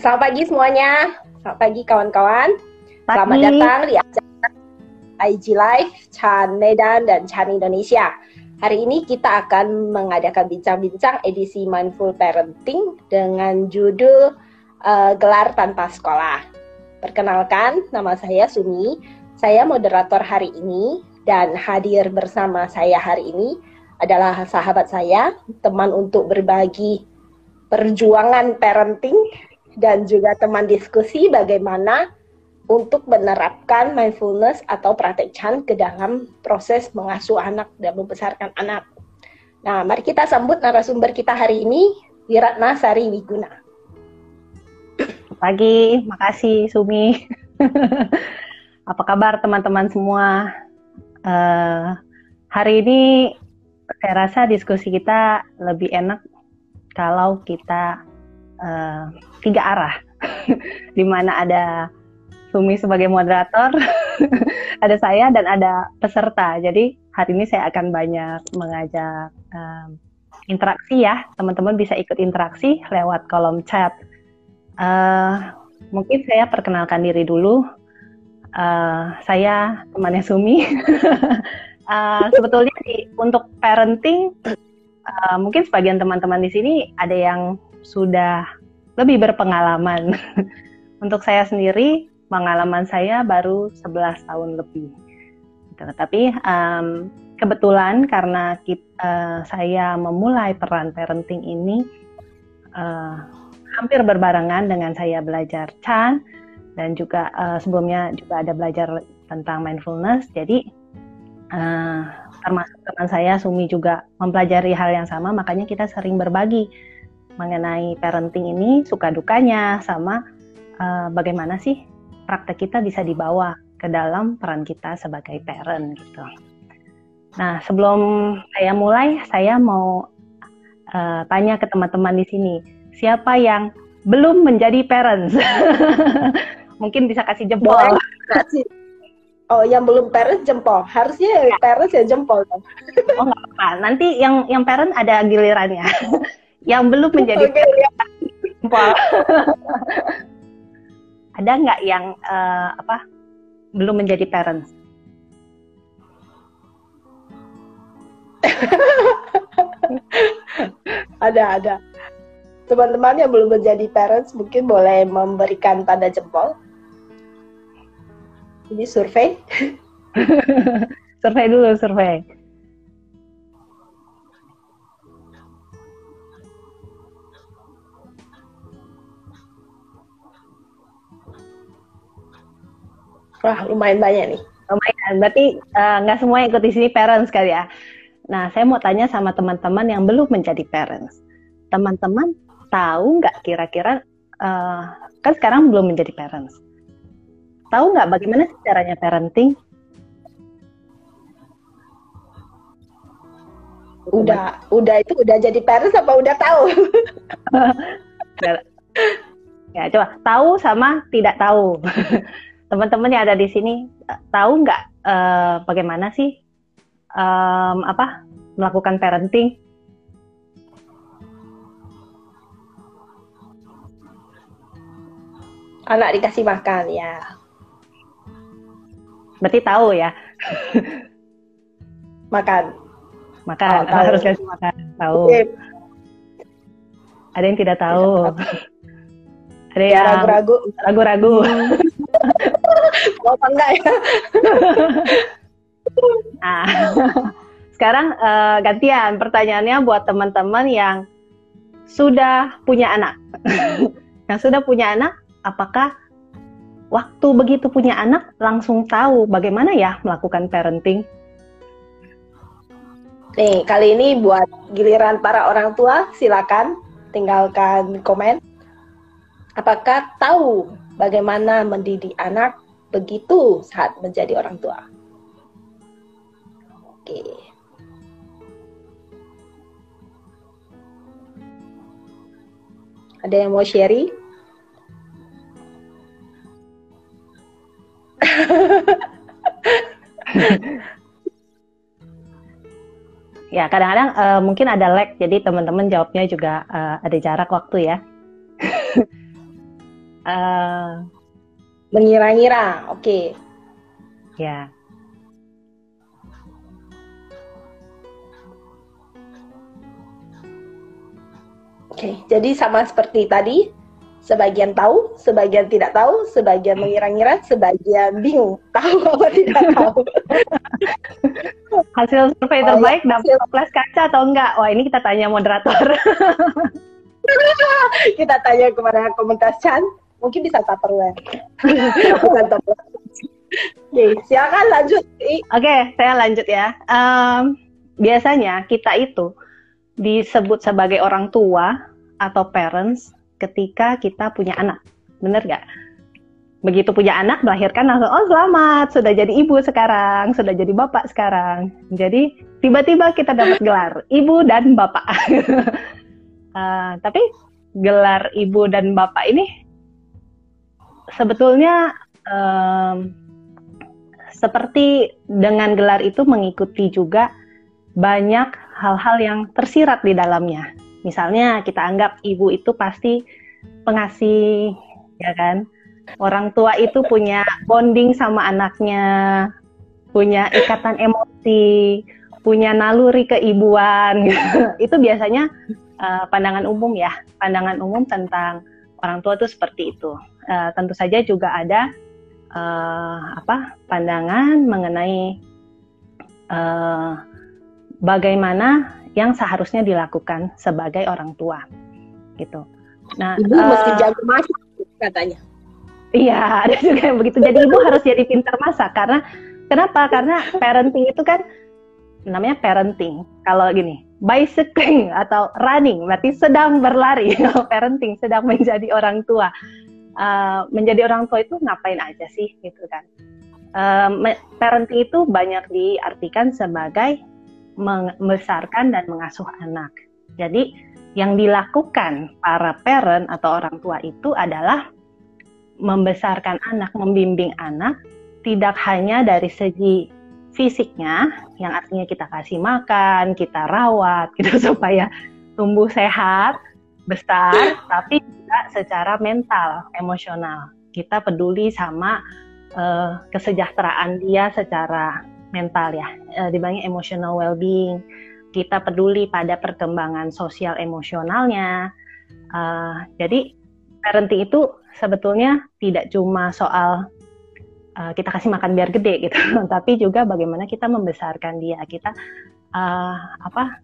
Selamat pagi semuanya. Selamat pagi kawan-kawan. Selamat datang di acara IG Live Chan Medan dan Chan Indonesia. Hari ini kita akan mengadakan bincang-bincang edisi Mindful Parenting dengan judul uh, Gelar Tanpa Sekolah. Perkenalkan, nama saya Sumi. Saya moderator hari ini dan hadir bersama saya hari ini adalah sahabat saya, teman untuk berbagi perjuangan parenting dan juga teman diskusi bagaimana untuk menerapkan mindfulness atau praktek Chan ke dalam proses mengasuh anak dan membesarkan anak. Nah, mari kita sambut narasumber kita hari ini, Wiratna Sari Wiguna. Pagi, makasih Sumi. Apa kabar teman-teman semua? Uh, hari ini saya rasa diskusi kita lebih enak kalau kita uh, tiga arah, di mana ada Sumi sebagai moderator, ada saya dan ada peserta. Jadi hari ini saya akan banyak mengajak um, interaksi ya, teman-teman bisa ikut interaksi lewat kolom chat. Uh, mungkin saya perkenalkan diri dulu. Uh, saya temannya Sumi. uh, sebetulnya di, untuk parenting uh, mungkin sebagian teman-teman di sini ada yang sudah lebih berpengalaman. Untuk saya sendiri, pengalaman saya baru 11 tahun lebih. Gitu. Tapi um, kebetulan karena kita, uh, saya memulai peran parenting ini uh, hampir berbarengan dengan saya belajar Chan dan juga uh, sebelumnya juga ada belajar tentang mindfulness. Jadi uh, termasuk teman saya Sumi juga mempelajari hal yang sama, makanya kita sering berbagi mengenai parenting ini suka dukanya sama uh, bagaimana sih praktek kita bisa dibawa ke dalam peran kita sebagai parent gitu. Nah sebelum saya mulai, saya mau uh, tanya ke teman-teman di sini, siapa yang belum menjadi parents? Mungkin bisa kasih jempol. Kasih Oh, yang belum parent jempol. Harusnya ya. parent ya jempol Oh, nggak apa-apa. Nanti yang yang parent ada gilirannya. yang belum menjadi ya. ada nggak yang uh, apa belum menjadi parent? ada ada. Teman-teman yang belum menjadi parents mungkin boleh memberikan tanda jempol. Ini survei. survei dulu, survei. Wah, lumayan banyak nih. Lumayan. Berarti eh, nggak uh, semua ikut di sini parents kali ya. Nah, saya mau tanya sama teman-teman yang belum menjadi parents. Teman-teman tahu nggak kira-kira uh, kan sekarang belum menjadi parents Tahu nggak bagaimana sih caranya parenting? Udah, udah itu udah jadi parents apa udah tahu? ya, coba tahu sama tidak tahu. Teman-teman yang ada di sini tahu nggak uh, bagaimana sih um, apa melakukan parenting? Anak dikasih makan ya. Berarti tahu ya. makan. Makan. Oh, tahu. harus kasih makan. Tahu. Okay. Ada yang tidak tahu. Ada yang ragu-ragu. Ragu-ragu. Apa enggak ya? nah, sekarang uh, gantian pertanyaannya buat teman-teman yang sudah punya anak. yang sudah punya anak, apakah waktu begitu punya anak langsung tahu bagaimana ya melakukan parenting? Nih, kali ini buat giliran para orang tua, silakan tinggalkan komen. Apakah tahu bagaimana mendidik anak begitu saat menjadi orang tua? Oke. Ada yang mau sharing? ya kadang-kadang uh, mungkin ada lag jadi teman-teman jawabnya juga uh, ada jarak waktu ya Uh, Mengira-ngira, oke. Okay. Ya. Oke, jadi sama seperti tadi, sebagian tahu, sebagian tidak tahu, sebagian mengira-ngira, sebagian bingung tahu apa tidak tahu. Hasil survei terbaik oh, ya, dapat kelas kaca atau enggak? Wah ini kita tanya moderator. kita tanya kepada komunitas Chan, mungkin bisa tupperware. Oke, silakan lanjut. Oke, saya lanjut ya. Um, biasanya kita itu disebut sebagai orang tua atau parents ketika kita punya anak. Bener gak? Begitu punya anak, melahirkan langsung, oh selamat, sudah jadi ibu sekarang, sudah jadi bapak sekarang. Jadi tiba-tiba kita dapat gelar ibu dan bapak. uh, tapi gelar ibu dan bapak ini sebetulnya um, seperti dengan gelar itu mengikuti juga banyak hal-hal yang tersirat di dalamnya. Misalnya kita anggap ibu itu pasti pengasih, ya kan? Orang tua itu punya bonding sama anaknya, punya ikatan emosi, punya naluri keibuan. Itu biasanya uh, pandangan umum ya, pandangan umum tentang orang tua itu seperti itu. Uh, tentu saja juga ada uh, apa pandangan mengenai uh, bagaimana yang seharusnya dilakukan sebagai orang tua gitu. Nah, ibu uh, mesti jago masak katanya. Iya, ada juga yang begitu. Jadi ibu harus jadi pintar masak karena kenapa? Karena parenting itu kan namanya parenting. Kalau gini, bicycling atau running berarti sedang berlari. parenting sedang menjadi orang tua. Uh, menjadi orang tua itu ngapain aja sih gitu kan? Uh, parenting itu banyak diartikan sebagai membesarkan dan mengasuh anak. Jadi yang dilakukan para parent atau orang tua itu adalah membesarkan anak, membimbing anak tidak hanya dari segi fisiknya yang artinya kita kasih makan, kita rawat gitu supaya tumbuh sehat, besar, tapi juga secara mental, emosional. Kita peduli sama uh, kesejahteraan dia secara mental ya, uh, dibanding emotional well-being. Kita peduli pada perkembangan sosial emosionalnya. Uh, jadi parenting itu sebetulnya tidak cuma soal uh, kita kasih makan biar gede gitu, tapi juga bagaimana kita membesarkan dia, kita uh, apa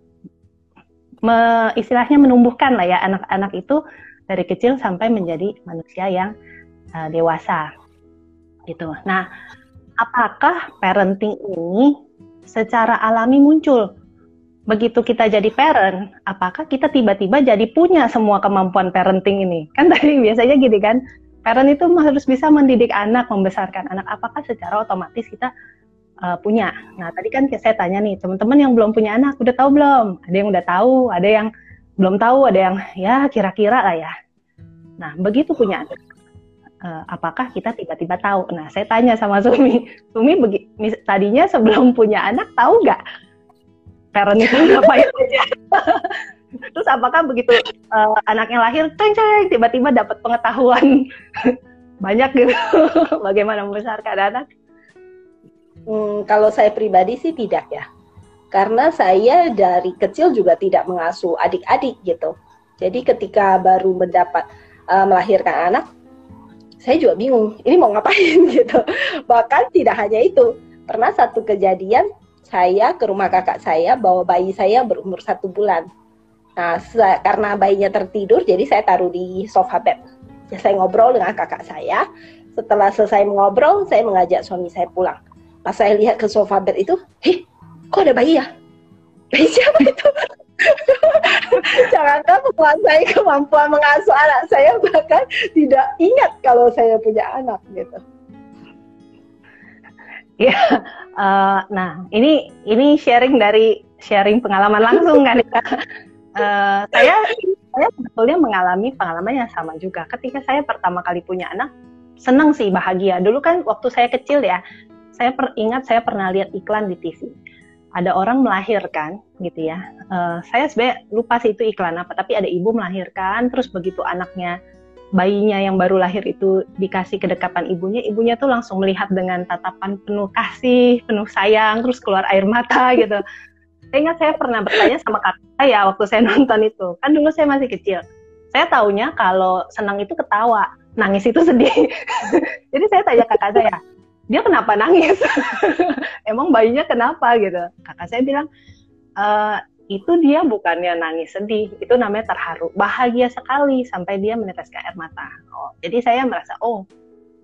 me, istilahnya menumbuhkan lah ya anak-anak itu dari kecil sampai menjadi manusia yang uh, dewasa gitu. Nah, apakah parenting ini secara alami muncul? Begitu kita jadi parent, apakah kita tiba-tiba jadi punya semua kemampuan parenting ini? Kan tadi biasanya gini kan, parent itu harus bisa mendidik anak, membesarkan anak. Apakah secara otomatis kita uh, punya? Nah, tadi kan saya tanya nih, teman-teman yang belum punya anak, udah tahu belum? Ada yang udah tahu, ada yang belum tahu, ada yang ya kira-kira lah ya. Nah, begitu punya anak, uh, apakah kita tiba-tiba tahu? Nah, saya tanya sama Sumi, Sumi begi, tadinya sebelum punya anak tahu nggak parent itu ngapain aja? Terus apakah begitu uh, anaknya lahir, ceng ceng tiba-tiba dapat pengetahuan banyak gitu, bagaimana membesarkan anak? Hmm, kalau saya pribadi sih tidak ya, karena saya dari kecil juga tidak mengasuh adik-adik gitu. Jadi ketika baru mendapat uh, melahirkan anak, saya juga bingung ini mau ngapain gitu. Bahkan tidak hanya itu pernah satu kejadian saya ke rumah kakak saya bawa bayi saya berumur satu bulan. Nah karena bayinya tertidur jadi saya taruh di sofa bed. Ya, saya ngobrol dengan kakak saya. Setelah selesai mengobrol saya mengajak suami saya pulang. Pas saya lihat ke sofa bed itu heh kok ada bayi ya bayi siapa itu Jangankan menguasai kemampuan mengasuh anak, saya bahkan tidak ingat kalau saya punya anak gitu. Ya, uh, nah ini ini sharing dari sharing pengalaman langsung kan ya. Uh, saya saya sebetulnya mengalami pengalaman yang sama juga. Ketika saya pertama kali punya anak, senang sih bahagia. Dulu kan waktu saya kecil ya, saya ingat saya pernah lihat iklan di TV ada orang melahirkan gitu ya. Uh, saya sebenarnya lupa sih itu iklan apa, tapi ada ibu melahirkan, terus begitu anaknya bayinya yang baru lahir itu dikasih kedekatan ibunya, ibunya tuh langsung melihat dengan tatapan penuh kasih, penuh sayang, terus keluar air mata gitu. Saya ingat saya pernah bertanya sama kakak saya waktu saya nonton itu. Kan dulu saya masih kecil. Saya taunya kalau senang itu ketawa, nangis itu sedih. Jadi saya tanya kakak saya, dia kenapa nangis? Emang bayinya kenapa gitu? Kakak saya bilang, e, itu dia bukannya nangis sedih, itu namanya terharu, bahagia sekali sampai dia meneteskan air mata. Oh, jadi saya merasa, oh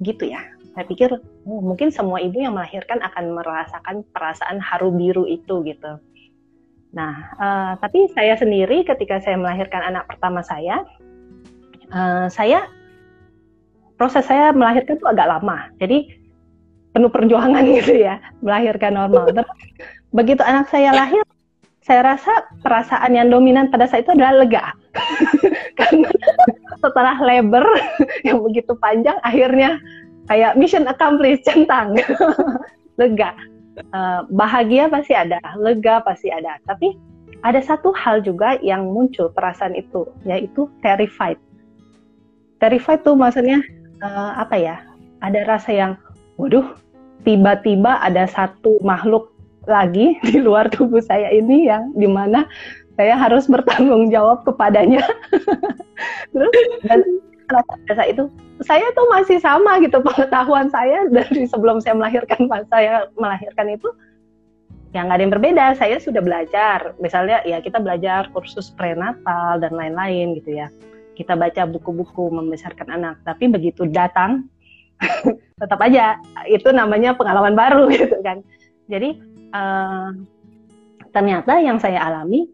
gitu ya. Saya pikir, oh, mungkin semua ibu yang melahirkan akan merasakan perasaan haru biru itu gitu. Nah, uh, tapi saya sendiri ketika saya melahirkan anak pertama saya, uh, saya proses saya melahirkan itu agak lama. Jadi penuh perjuangan gitu ya, melahirkan normal. Terus begitu anak saya lahir, saya rasa perasaan yang dominan pada saat itu adalah lega. Karena setelah labor yang begitu panjang, akhirnya kayak mission accomplished, centang. lega. Uh, bahagia pasti ada, lega pasti ada. Tapi ada satu hal juga yang muncul perasaan itu, yaitu terrified. Terrified tuh maksudnya uh, apa ya? Ada rasa yang, waduh, tiba-tiba ada satu makhluk lagi di luar tubuh saya ini yang di mana saya harus bertanggung jawab kepadanya. Terus dan pada itu saya tuh masih sama gitu pengetahuan saya dari sebelum saya melahirkan pas saya melahirkan itu yang nggak ada yang berbeda. Saya sudah belajar, misalnya ya kita belajar kursus prenatal dan lain-lain gitu ya. Kita baca buku-buku membesarkan anak, tapi begitu datang tetap aja itu namanya pengalaman baru gitu kan. Jadi uh, ternyata yang saya alami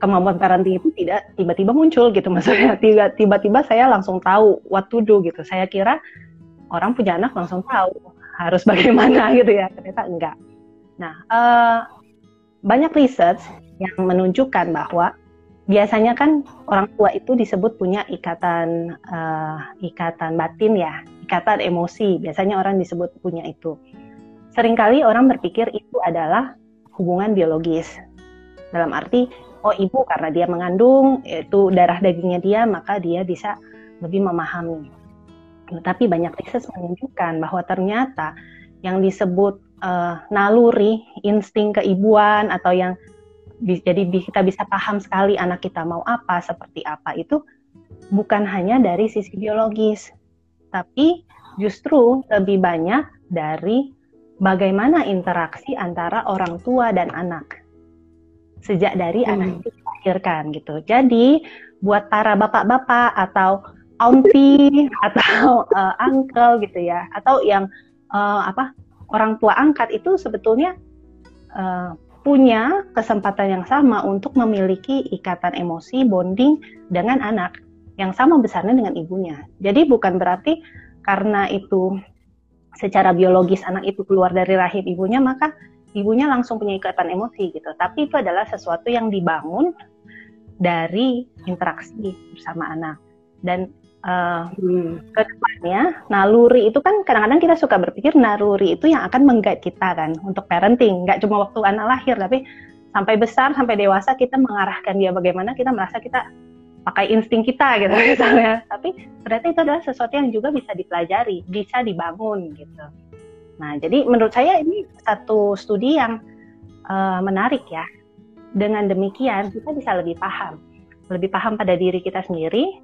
kemampuan parenting itu tidak tiba-tiba muncul gitu maksudnya. Tiba-tiba saya langsung tahu what to do gitu. Saya kira orang punya anak langsung tahu harus bagaimana gitu ya ternyata enggak. Nah uh, banyak research yang menunjukkan bahwa biasanya kan orang tua itu disebut punya ikatan uh, ikatan batin ya ikatan emosi biasanya orang disebut punya itu sering kali orang berpikir itu adalah hubungan biologis. Dalam arti, oh ibu karena dia mengandung, itu darah dagingnya dia, maka dia bisa lebih memahami. Tapi banyak riset menunjukkan bahwa ternyata yang disebut uh, naluri, insting keibuan, atau yang jadi kita bisa paham sekali anak kita mau apa, seperti apa, itu bukan hanya dari sisi biologis, tapi justru lebih banyak dari bagaimana interaksi antara orang tua dan anak sejak dari hmm. anak itu dilahirkan gitu. Jadi buat para bapak-bapak atau auntie atau uh, uncle gitu ya, atau yang uh, apa orang tua angkat itu sebetulnya uh, punya kesempatan yang sama untuk memiliki ikatan emosi bonding dengan anak yang sama besarnya dengan ibunya. Jadi bukan berarti karena itu secara biologis anak itu keluar dari rahim ibunya maka ibunya langsung punya ikatan emosi gitu tapi itu adalah sesuatu yang dibangun dari interaksi bersama anak dan uh, hmm. ke depannya naluri itu kan kadang-kadang kita suka berpikir naluri itu yang akan menggait kita kan untuk parenting. Nggak cuma waktu anak lahir tapi sampai besar sampai dewasa kita mengarahkan dia bagaimana kita merasa kita pakai insting kita gitu misalnya. Tapi ternyata itu adalah sesuatu yang juga bisa dipelajari bisa dibangun gitu. Nah jadi menurut saya ini satu studi yang uh, menarik ya. Dengan demikian kita bisa lebih paham. Lebih paham pada diri kita sendiri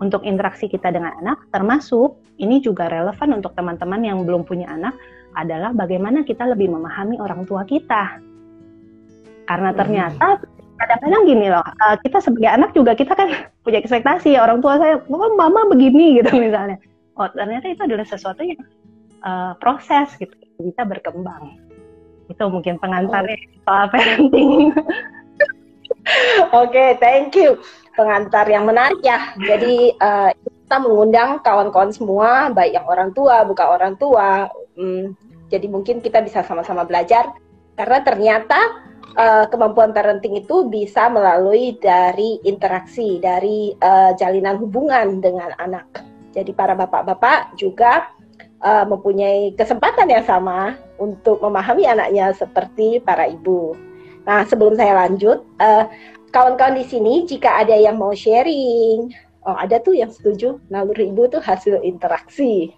untuk interaksi kita dengan anak termasuk ini juga relevan untuk teman-teman yang belum punya anak adalah bagaimana kita lebih memahami orang tua kita. Karena ternyata kadang-kadang gini loh uh, kita sebagai anak juga kita kan punya ekspektasi orang tua saya oh mama begini gitu misalnya. Oh ternyata itu adalah sesuatu yang uh, proses gitu bisa berkembang. Itu mungkin pengantarnya oh. soal parenting Oke, okay, thank you. Pengantar yang menarik ya. Jadi uh, kita mengundang kawan-kawan semua, baik yang orang tua, bukan orang tua. Hmm, jadi mungkin kita bisa sama-sama belajar karena ternyata uh, kemampuan parenting itu bisa melalui dari interaksi, dari uh, jalinan hubungan dengan anak. Jadi para bapak-bapak juga uh, mempunyai kesempatan yang sama untuk memahami anaknya seperti para ibu. Nah, sebelum saya lanjut, kawan kawan-kawan di sini jika ada yang mau sharing, Oh, ada tuh yang setuju naluri ibu tuh hasil interaksi.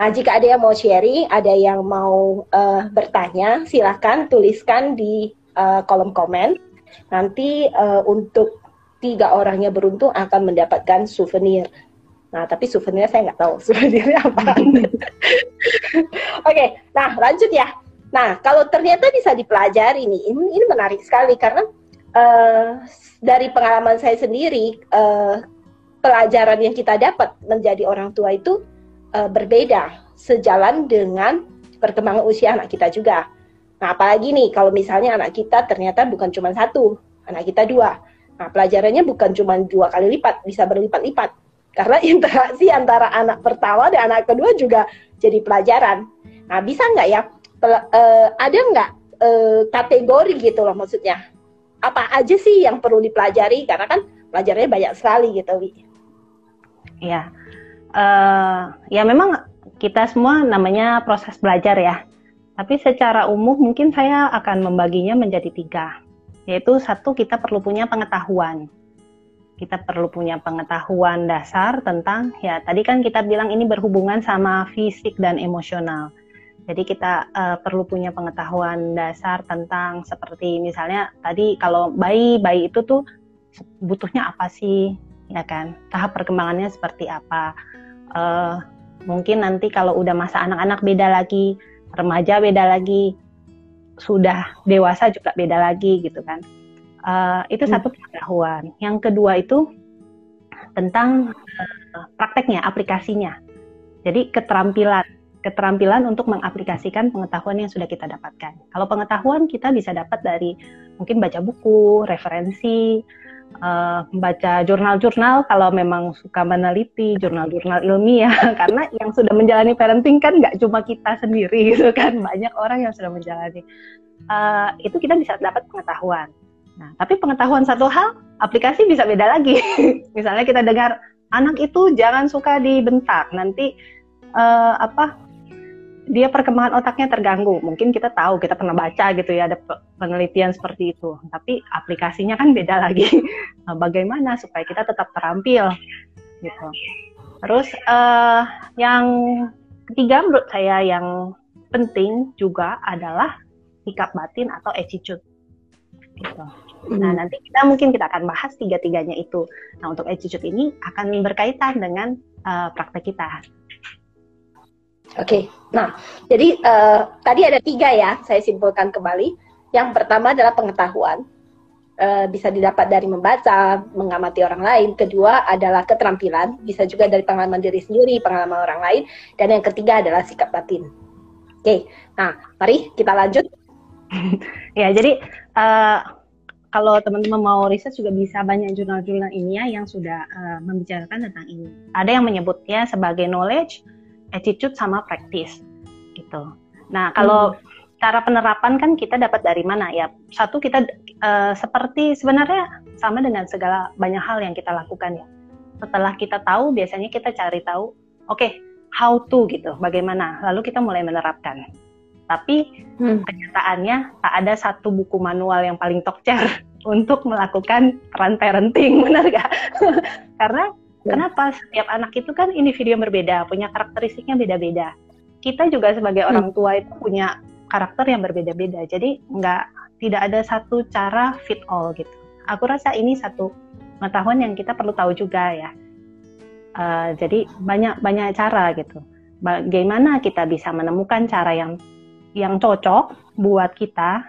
Nah, jika ada yang mau sharing, ada yang mau uh, bertanya, silahkan tuliskan di uh, kolom komen. Nanti uh, untuk tiga orangnya beruntung akan mendapatkan souvenir. Nah, tapi souvenirnya saya nggak tahu souvenirnya apa. Oke, okay, nah lanjut ya. Nah, kalau ternyata bisa dipelajari nih, ini, ini menarik sekali karena uh, dari pengalaman saya sendiri, uh, pelajaran yang kita dapat menjadi orang tua itu uh, berbeda sejalan dengan perkembangan usia anak kita juga. Nah, apalagi nih kalau misalnya anak kita ternyata bukan cuma satu, anak kita dua. Nah, pelajarannya bukan cuma dua kali lipat, bisa berlipat-lipat. Karena interaksi antara anak pertama dan anak kedua juga jadi pelajaran. Nah, bisa nggak ya, uh, ada nggak uh, kategori gitu loh maksudnya? Apa aja sih yang perlu dipelajari? Karena kan pelajarannya banyak sekali gitu, Wi. Ya, uh, ya memang kita semua namanya proses belajar ya. Tapi secara umum mungkin saya akan membaginya menjadi tiga, yaitu satu kita perlu punya pengetahuan. Kita perlu punya pengetahuan dasar tentang ya tadi kan kita bilang ini berhubungan sama fisik dan emosional. Jadi kita uh, perlu punya pengetahuan dasar tentang seperti misalnya tadi kalau bayi bayi itu tuh butuhnya apa sih ya kan? Tahap perkembangannya seperti apa? Uh, mungkin nanti kalau udah masa anak-anak beda lagi remaja beda lagi sudah dewasa juga beda lagi gitu kan? Uh, itu satu hmm. pengetahuan. Yang kedua itu tentang uh, prakteknya aplikasinya. Jadi keterampilan keterampilan untuk mengaplikasikan pengetahuan yang sudah kita dapatkan. Kalau pengetahuan kita bisa dapat dari mungkin baca buku, referensi, uh, baca jurnal-jurnal kalau memang suka meneliti jurnal-jurnal ilmiah. Karena yang sudah menjalani parenting kan nggak cuma kita sendiri gitu kan banyak orang yang sudah menjalani. Uh, itu kita bisa dapat pengetahuan. Nah tapi pengetahuan satu hal aplikasi bisa beda lagi. Misalnya kita dengar anak itu jangan suka dibentak nanti uh, apa dia perkembangan otaknya terganggu. Mungkin kita tahu, kita pernah baca gitu ya, ada penelitian seperti itu. Tapi aplikasinya kan beda lagi. Nah, bagaimana supaya kita tetap terampil gitu. Terus uh, yang ketiga menurut saya yang penting juga adalah sikap batin atau attitude. Gitu. Nah, hmm. nanti kita mungkin kita akan bahas tiga-tiganya itu. Nah, untuk attitude ini akan berkaitan dengan uh, praktek kita. Oke, okay. nah jadi uh, tadi ada tiga ya, saya simpulkan kembali. Yang pertama adalah pengetahuan, uh, bisa didapat dari membaca, mengamati orang lain. Kedua adalah keterampilan, bisa juga dari pengalaman diri sendiri, pengalaman orang lain. Dan yang ketiga adalah sikap batin. Oke, okay. nah mari kita lanjut. ya, jadi uh, kalau teman-teman mau riset juga bisa banyak jurnal-jurnal ini ya yang sudah uh, membicarakan tentang ini. Ada yang menyebutnya sebagai knowledge attitude sama practice gitu. Nah kalau hmm. cara penerapan kan kita dapat dari mana ya? Satu kita uh, seperti sebenarnya sama dengan segala banyak hal yang kita lakukan ya. Setelah kita tahu biasanya kita cari tahu, oke okay, how to gitu, bagaimana. Lalu kita mulai menerapkan. Tapi hmm. kenyataannya tak ada satu buku manual yang paling tokcer untuk melakukan peran parenting, benar gak? Karena. Kenapa? Setiap anak itu kan individu yang berbeda, punya karakteristiknya beda-beda. Kita juga sebagai hmm. orang tua itu punya karakter yang berbeda-beda. Jadi nggak tidak ada satu cara fit all gitu. Aku rasa ini satu pengetahuan yang kita perlu tahu juga ya. Uh, jadi banyak banyak cara gitu. Bagaimana kita bisa menemukan cara yang yang cocok buat kita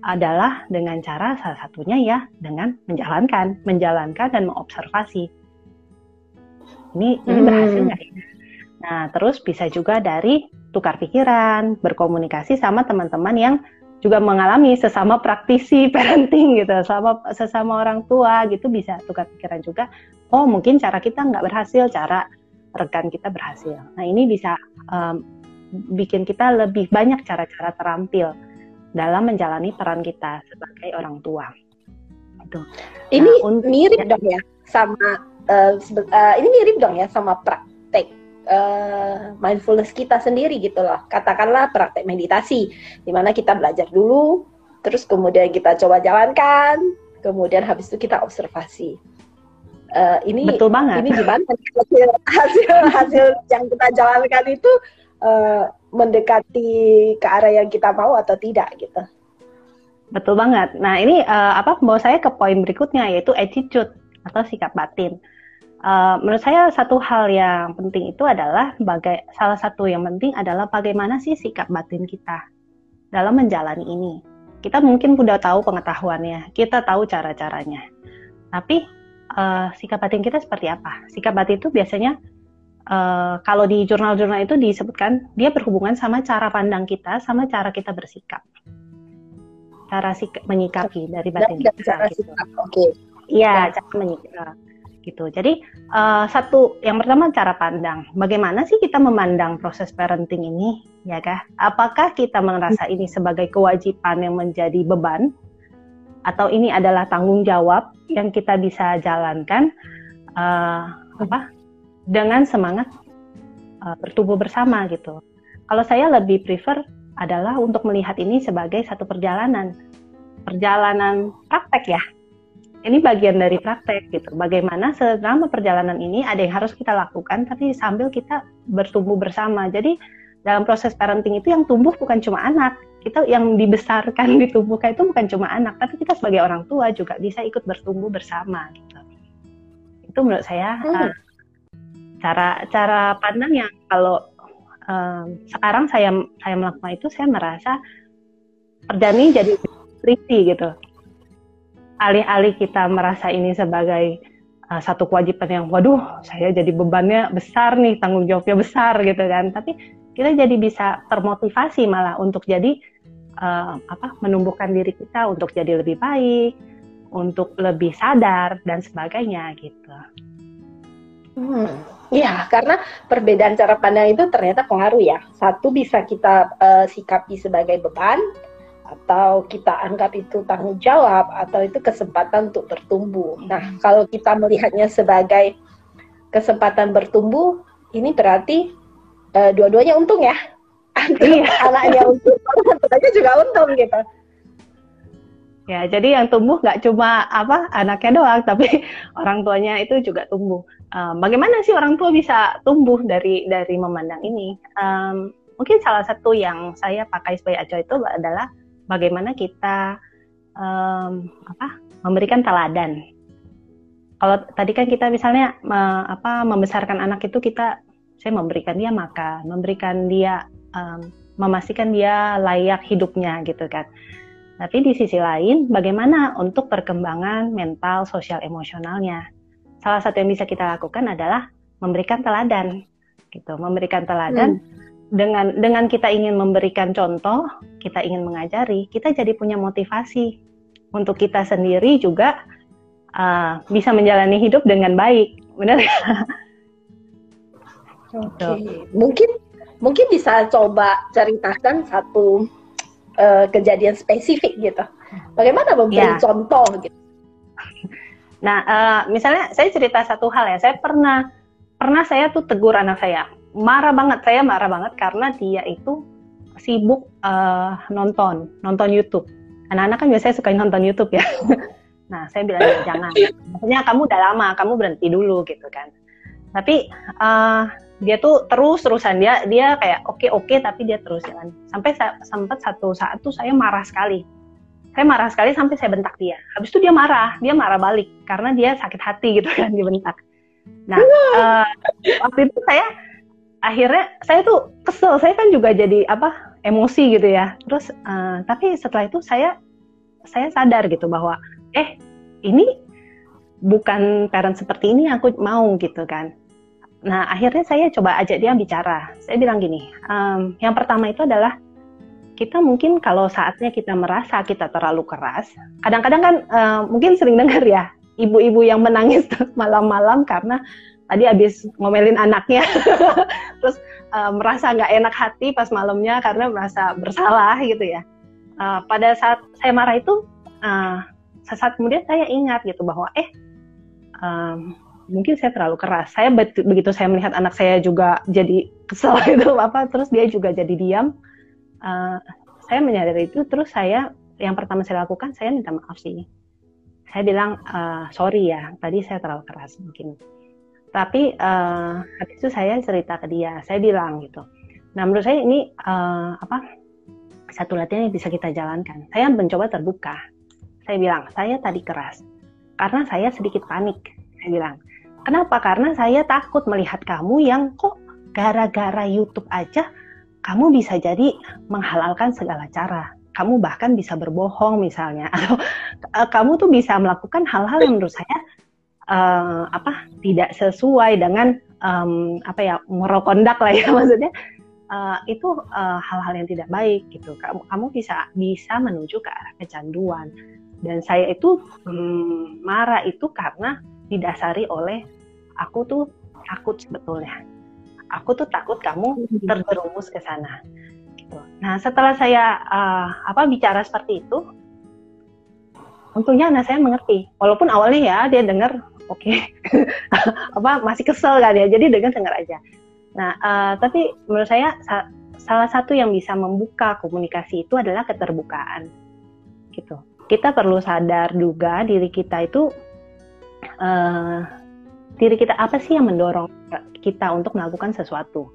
adalah dengan cara salah satunya ya dengan menjalankan, menjalankan dan mengobservasi ini ini hmm. berhasil nggak ya? Nah, terus bisa juga dari tukar pikiran, berkomunikasi sama teman-teman yang juga mengalami sesama praktisi parenting gitu, sama sesama orang tua gitu bisa tukar pikiran juga. Oh mungkin cara kita nggak berhasil, cara rekan kita berhasil. Nah ini bisa um, bikin kita lebih banyak cara-cara terampil dalam menjalani peran kita sebagai orang tua. Itu. Ini nah, mirip dong ya sama uh, uh, ini mirip dong ya sama praktek uh, mindfulness kita sendiri gitu loh. Katakanlah praktek meditasi, di mana kita belajar dulu, terus kemudian kita coba jalankan, kemudian habis itu kita observasi. uh, ini betul banget ini gimana hasil hasil hasil yang kita jalankan itu uh, mendekati ke arah yang kita mau atau tidak gitu betul banget nah ini uh, apa mau saya ke poin berikutnya yaitu attitude atau sikap batin Uh, menurut saya satu hal yang penting itu adalah bagai salah satu yang penting adalah bagaimana sih sikap batin kita dalam menjalani ini. Kita mungkin sudah tahu pengetahuannya, kita tahu cara-caranya. Tapi uh, sikap batin kita seperti apa? Sikap batin itu biasanya uh, kalau di jurnal-jurnal itu disebutkan dia berhubungan sama cara pandang kita, sama cara kita bersikap, cara sikap menyikapi dari batin kita. Cara gitu. Oke. Okay. Iya, cara menyikapi gitu. Jadi uh, satu yang pertama cara pandang. Bagaimana sih kita memandang proses parenting ini, ya kah? Apakah kita merasa ini sebagai kewajiban yang menjadi beban atau ini adalah tanggung jawab yang kita bisa jalankan uh, apa dengan semangat uh, bertumbuh bersama gitu. Kalau saya lebih prefer adalah untuk melihat ini sebagai satu perjalanan perjalanan praktek ya ini bagian dari praktek gitu. Bagaimana selama perjalanan ini ada yang harus kita lakukan, tapi sambil kita bertumbuh bersama. Jadi dalam proses parenting itu yang tumbuh bukan cuma anak, kita yang dibesarkan ditumbuhkan itu bukan cuma anak, tapi kita sebagai orang tua juga bisa ikut bertumbuh bersama gitu. Itu menurut saya hmm. uh, cara cara pandang yang kalau um, sekarang saya saya melakukan itu saya merasa perjalanan jadi triti gitu alih-alih kita merasa ini sebagai uh, satu kewajiban yang waduh saya jadi bebannya besar nih tanggung jawabnya besar gitu kan tapi kita jadi bisa termotivasi malah untuk jadi uh, apa menumbuhkan diri kita untuk jadi lebih baik untuk lebih sadar dan sebagainya gitu. Hmm, ya karena perbedaan cara pandang itu ternyata pengaruh ya. Satu bisa kita uh, sikapi sebagai beban, atau kita anggap itu tanggung jawab atau itu kesempatan untuk bertumbuh. Nah, kalau kita melihatnya sebagai kesempatan bertumbuh, ini berarti uh, dua-duanya untung ya. Iya. Anaknya untung, tentunya juga untung gitu. Ya, jadi yang tumbuh nggak cuma apa anaknya doang, tapi orang tuanya itu juga tumbuh. Um, bagaimana sih orang tua bisa tumbuh dari dari memandang ini? Um, mungkin salah satu yang saya pakai sebagai acuan itu adalah bagaimana kita um, apa memberikan teladan. Kalau tadi kan kita misalnya me, apa membesarkan anak itu kita saya memberikan dia makan, memberikan dia um, memastikan dia layak hidupnya gitu kan. Tapi di sisi lain, bagaimana untuk perkembangan mental, sosial, emosionalnya? Salah satu yang bisa kita lakukan adalah memberikan teladan, gitu. Memberikan teladan hmm dengan dengan kita ingin memberikan contoh, kita ingin mengajari, kita jadi punya motivasi untuk kita sendiri juga uh, bisa menjalani hidup dengan baik, benar? Oke, okay. mungkin mungkin bisa coba ceritakan satu uh, kejadian spesifik gitu. Bagaimana memberi ya. contoh gitu? Nah, uh, misalnya saya cerita satu hal ya, saya pernah pernah saya tuh tegur anak saya marah banget saya marah banget karena dia itu sibuk uh, nonton nonton YouTube. Anak-anak kan biasanya suka nonton YouTube ya. Nah saya bilang ya, jangan. Maksudnya kamu udah lama kamu berhenti dulu gitu kan. Tapi uh, dia tuh terus terusan dia dia kayak oke okay, oke okay, tapi dia terus jalan. Sampai sempat satu saat tuh saya marah sekali. Saya marah sekali sampai saya bentak dia. Habis itu dia marah dia marah balik karena dia sakit hati gitu kan dibentak nah uh, waktu itu saya akhirnya saya tuh kesel. Saya kan juga jadi apa emosi gitu ya. Terus uh, tapi setelah itu saya saya sadar gitu bahwa eh ini bukan parent seperti ini aku mau gitu kan. Nah akhirnya saya coba ajak dia bicara. Saya bilang gini um, yang pertama itu adalah kita mungkin kalau saatnya kita merasa kita terlalu keras kadang-kadang kan uh, mungkin sering dengar ya ibu-ibu yang menangis malam-malam karena tadi habis ngomelin anaknya. Terus uh, merasa nggak enak hati pas malamnya karena merasa bersalah gitu ya. Uh, pada saat saya marah itu uh, sesaat kemudian saya ingat gitu bahwa eh um, mungkin saya terlalu keras. Saya begitu saya melihat anak saya juga jadi kesel gitu apa terus dia juga jadi diam. Uh, saya menyadari itu terus saya yang pertama saya lakukan saya minta maaf sih. Saya bilang uh, sorry ya tadi saya terlalu keras mungkin tapi uh, habis itu saya cerita ke dia. Saya bilang gitu nah menurut saya ini uh, apa satu latihan yang bisa kita jalankan. Saya mencoba terbuka. Saya bilang saya tadi keras karena saya sedikit panik. Saya bilang kenapa? Karena saya takut melihat kamu yang kok gara-gara YouTube aja kamu bisa jadi menghalalkan segala cara. Kamu bahkan bisa berbohong misalnya. Atau kamu tuh bisa melakukan hal-hal yang menurut saya uh, apa tidak sesuai dengan um, apa ya moral conduct lah ya maksudnya uh, itu hal-hal uh, yang tidak baik gitu kamu kamu bisa bisa menuju ke arah kecanduan dan saya itu um, marah itu karena didasari oleh aku tuh takut sebetulnya aku tuh takut kamu hmm. terjerumus ke sana gitu. Nah setelah saya uh, apa bicara seperti itu, untungnya anak saya mengerti. Walaupun awalnya ya dia dengar, oke, okay. apa masih kesel kan ya, jadi dengar dengar aja. Nah uh, tapi menurut saya sa salah satu yang bisa membuka komunikasi itu adalah keterbukaan, gitu. Kita perlu sadar juga diri kita itu uh, diri kita apa sih yang mendorong kita untuk melakukan sesuatu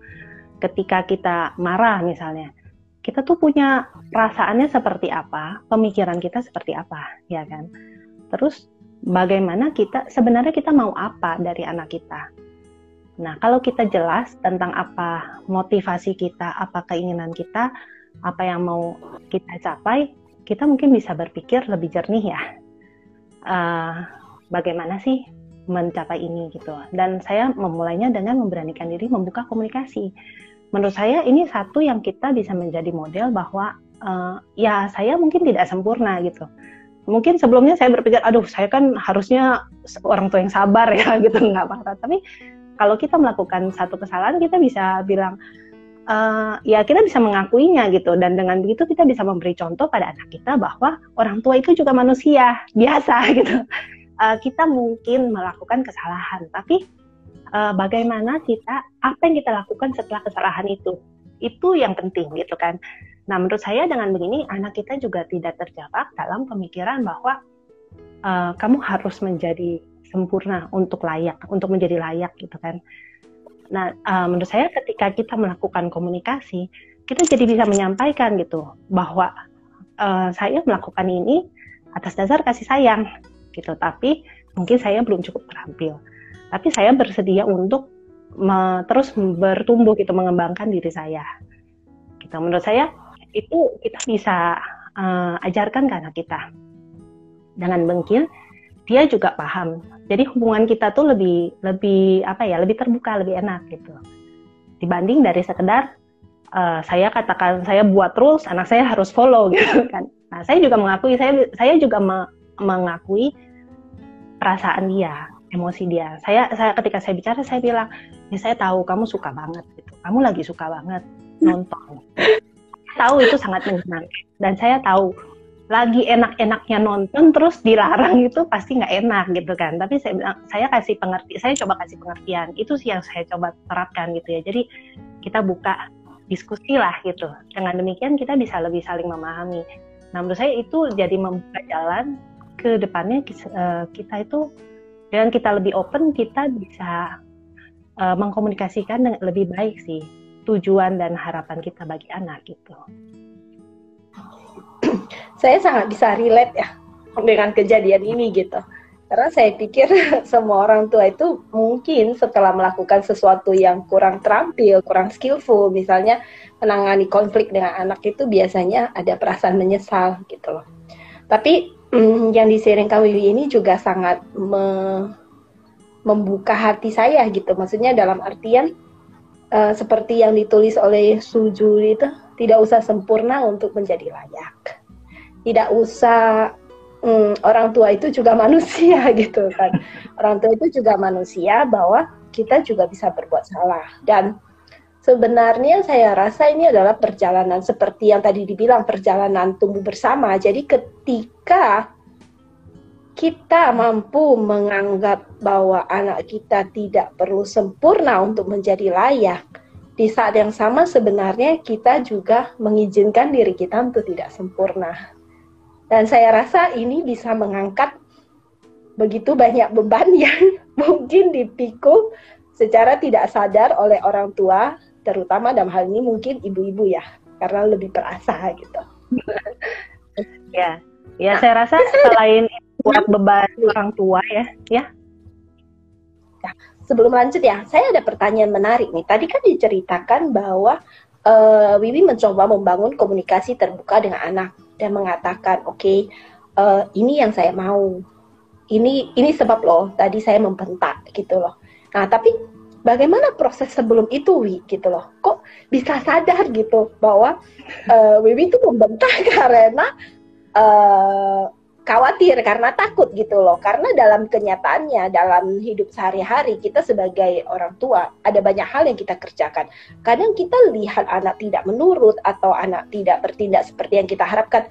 ketika kita marah misalnya kita tuh punya perasaannya seperti apa, pemikiran kita seperti apa, ya kan? Terus bagaimana kita sebenarnya kita mau apa dari anak kita? Nah, kalau kita jelas tentang apa motivasi kita, apa keinginan kita, apa yang mau kita capai, kita mungkin bisa berpikir lebih jernih ya. Uh, bagaimana sih mencapai ini gitu? Dan saya memulainya dengan memberanikan diri membuka komunikasi menurut saya ini satu yang kita bisa menjadi model bahwa uh, ya saya mungkin tidak sempurna gitu. Mungkin sebelumnya saya berpikir, aduh saya kan harusnya orang tua yang sabar ya gitu nggak apa-apa. Tapi kalau kita melakukan satu kesalahan kita bisa bilang uh, ya kita bisa mengakuinya gitu dan dengan begitu kita bisa memberi contoh pada anak kita bahwa orang tua itu juga manusia biasa gitu. Uh, kita mungkin melakukan kesalahan tapi uh, bagaimana kita apa yang kita lakukan setelah kesalahan itu itu yang penting gitu kan nah menurut saya dengan begini anak kita juga tidak terjebak dalam pemikiran bahwa uh, kamu harus menjadi sempurna untuk layak untuk menjadi layak gitu kan. Nah uh, menurut saya ketika kita melakukan komunikasi kita jadi bisa menyampaikan gitu bahwa uh, saya melakukan ini atas dasar kasih sayang gitu. Tapi mungkin saya belum cukup terampil. Tapi saya bersedia untuk terus bertumbuh gitu mengembangkan diri saya gitu. Menurut saya itu kita bisa uh, ajarkan ke anak kita dengan bengkil dia juga paham jadi hubungan kita tuh lebih lebih apa ya lebih terbuka lebih enak gitu dibanding dari sekedar uh, saya katakan saya buat rules anak saya harus follow gitu kan nah saya juga mengakui saya saya juga me, mengakui perasaan dia emosi dia. Saya saya ketika saya bicara saya bilang, "Ya saya tahu kamu suka banget gitu. Kamu lagi suka banget nonton." Tahu itu sangat menyenangkan dan saya tahu lagi enak-enaknya nonton terus dilarang itu pasti nggak enak gitu kan. Tapi saya bilang saya kasih pengerti, saya coba kasih pengertian. Itu sih yang saya coba terapkan gitu ya. Jadi kita buka diskusi lah gitu. Dengan demikian kita bisa lebih saling memahami. Nah menurut saya itu jadi membuka jalan ke depannya eh, kita itu dengan kita lebih open kita bisa uh, mengkomunikasikan dengan lebih baik sih tujuan dan harapan kita bagi anak gitu. Saya sangat bisa relate ya dengan kejadian ini gitu. Karena saya pikir semua orang tua itu mungkin setelah melakukan sesuatu yang kurang terampil, kurang skillful, misalnya menangani konflik dengan anak itu biasanya ada perasaan menyesal gitu loh. Tapi yang kami ini juga sangat me membuka hati saya gitu. Maksudnya dalam artian uh, seperti yang ditulis oleh Suju itu tidak usah sempurna untuk menjadi layak. Tidak usah um, orang tua itu juga manusia gitu kan. Orang tua itu juga manusia bahwa kita juga bisa berbuat salah dan sebenarnya saya rasa ini adalah perjalanan seperti yang tadi dibilang perjalanan tumbuh bersama. Jadi ketika kita mampu menganggap bahwa anak kita tidak perlu sempurna untuk menjadi layak, di saat yang sama sebenarnya kita juga mengizinkan diri kita untuk tidak sempurna. Dan saya rasa ini bisa mengangkat begitu banyak beban yang mungkin dipikul secara tidak sadar oleh orang tua, terutama dalam hal ini mungkin ibu-ibu ya, karena lebih perasa gitu. ya, ya nah, saya rasa selain buat beban orang tua ya, ya. Nah, sebelum lanjut ya, saya ada pertanyaan menarik nih. Tadi kan diceritakan bahwa uh, Wiwi mencoba membangun komunikasi terbuka dengan anak dan mengatakan, oke, okay, uh, eh, ini yang saya mau ini ini sebab loh tadi saya membentak gitu loh. Nah, tapi bagaimana proses sebelum itu Wi gitu loh. Kok bisa sadar gitu bahwa uh, Wiwi itu membentak karena uh, khawatir karena takut gitu loh. Karena dalam kenyataannya dalam hidup sehari-hari kita sebagai orang tua ada banyak hal yang kita kerjakan. Kadang kita lihat anak tidak menurut atau anak tidak bertindak seperti yang kita harapkan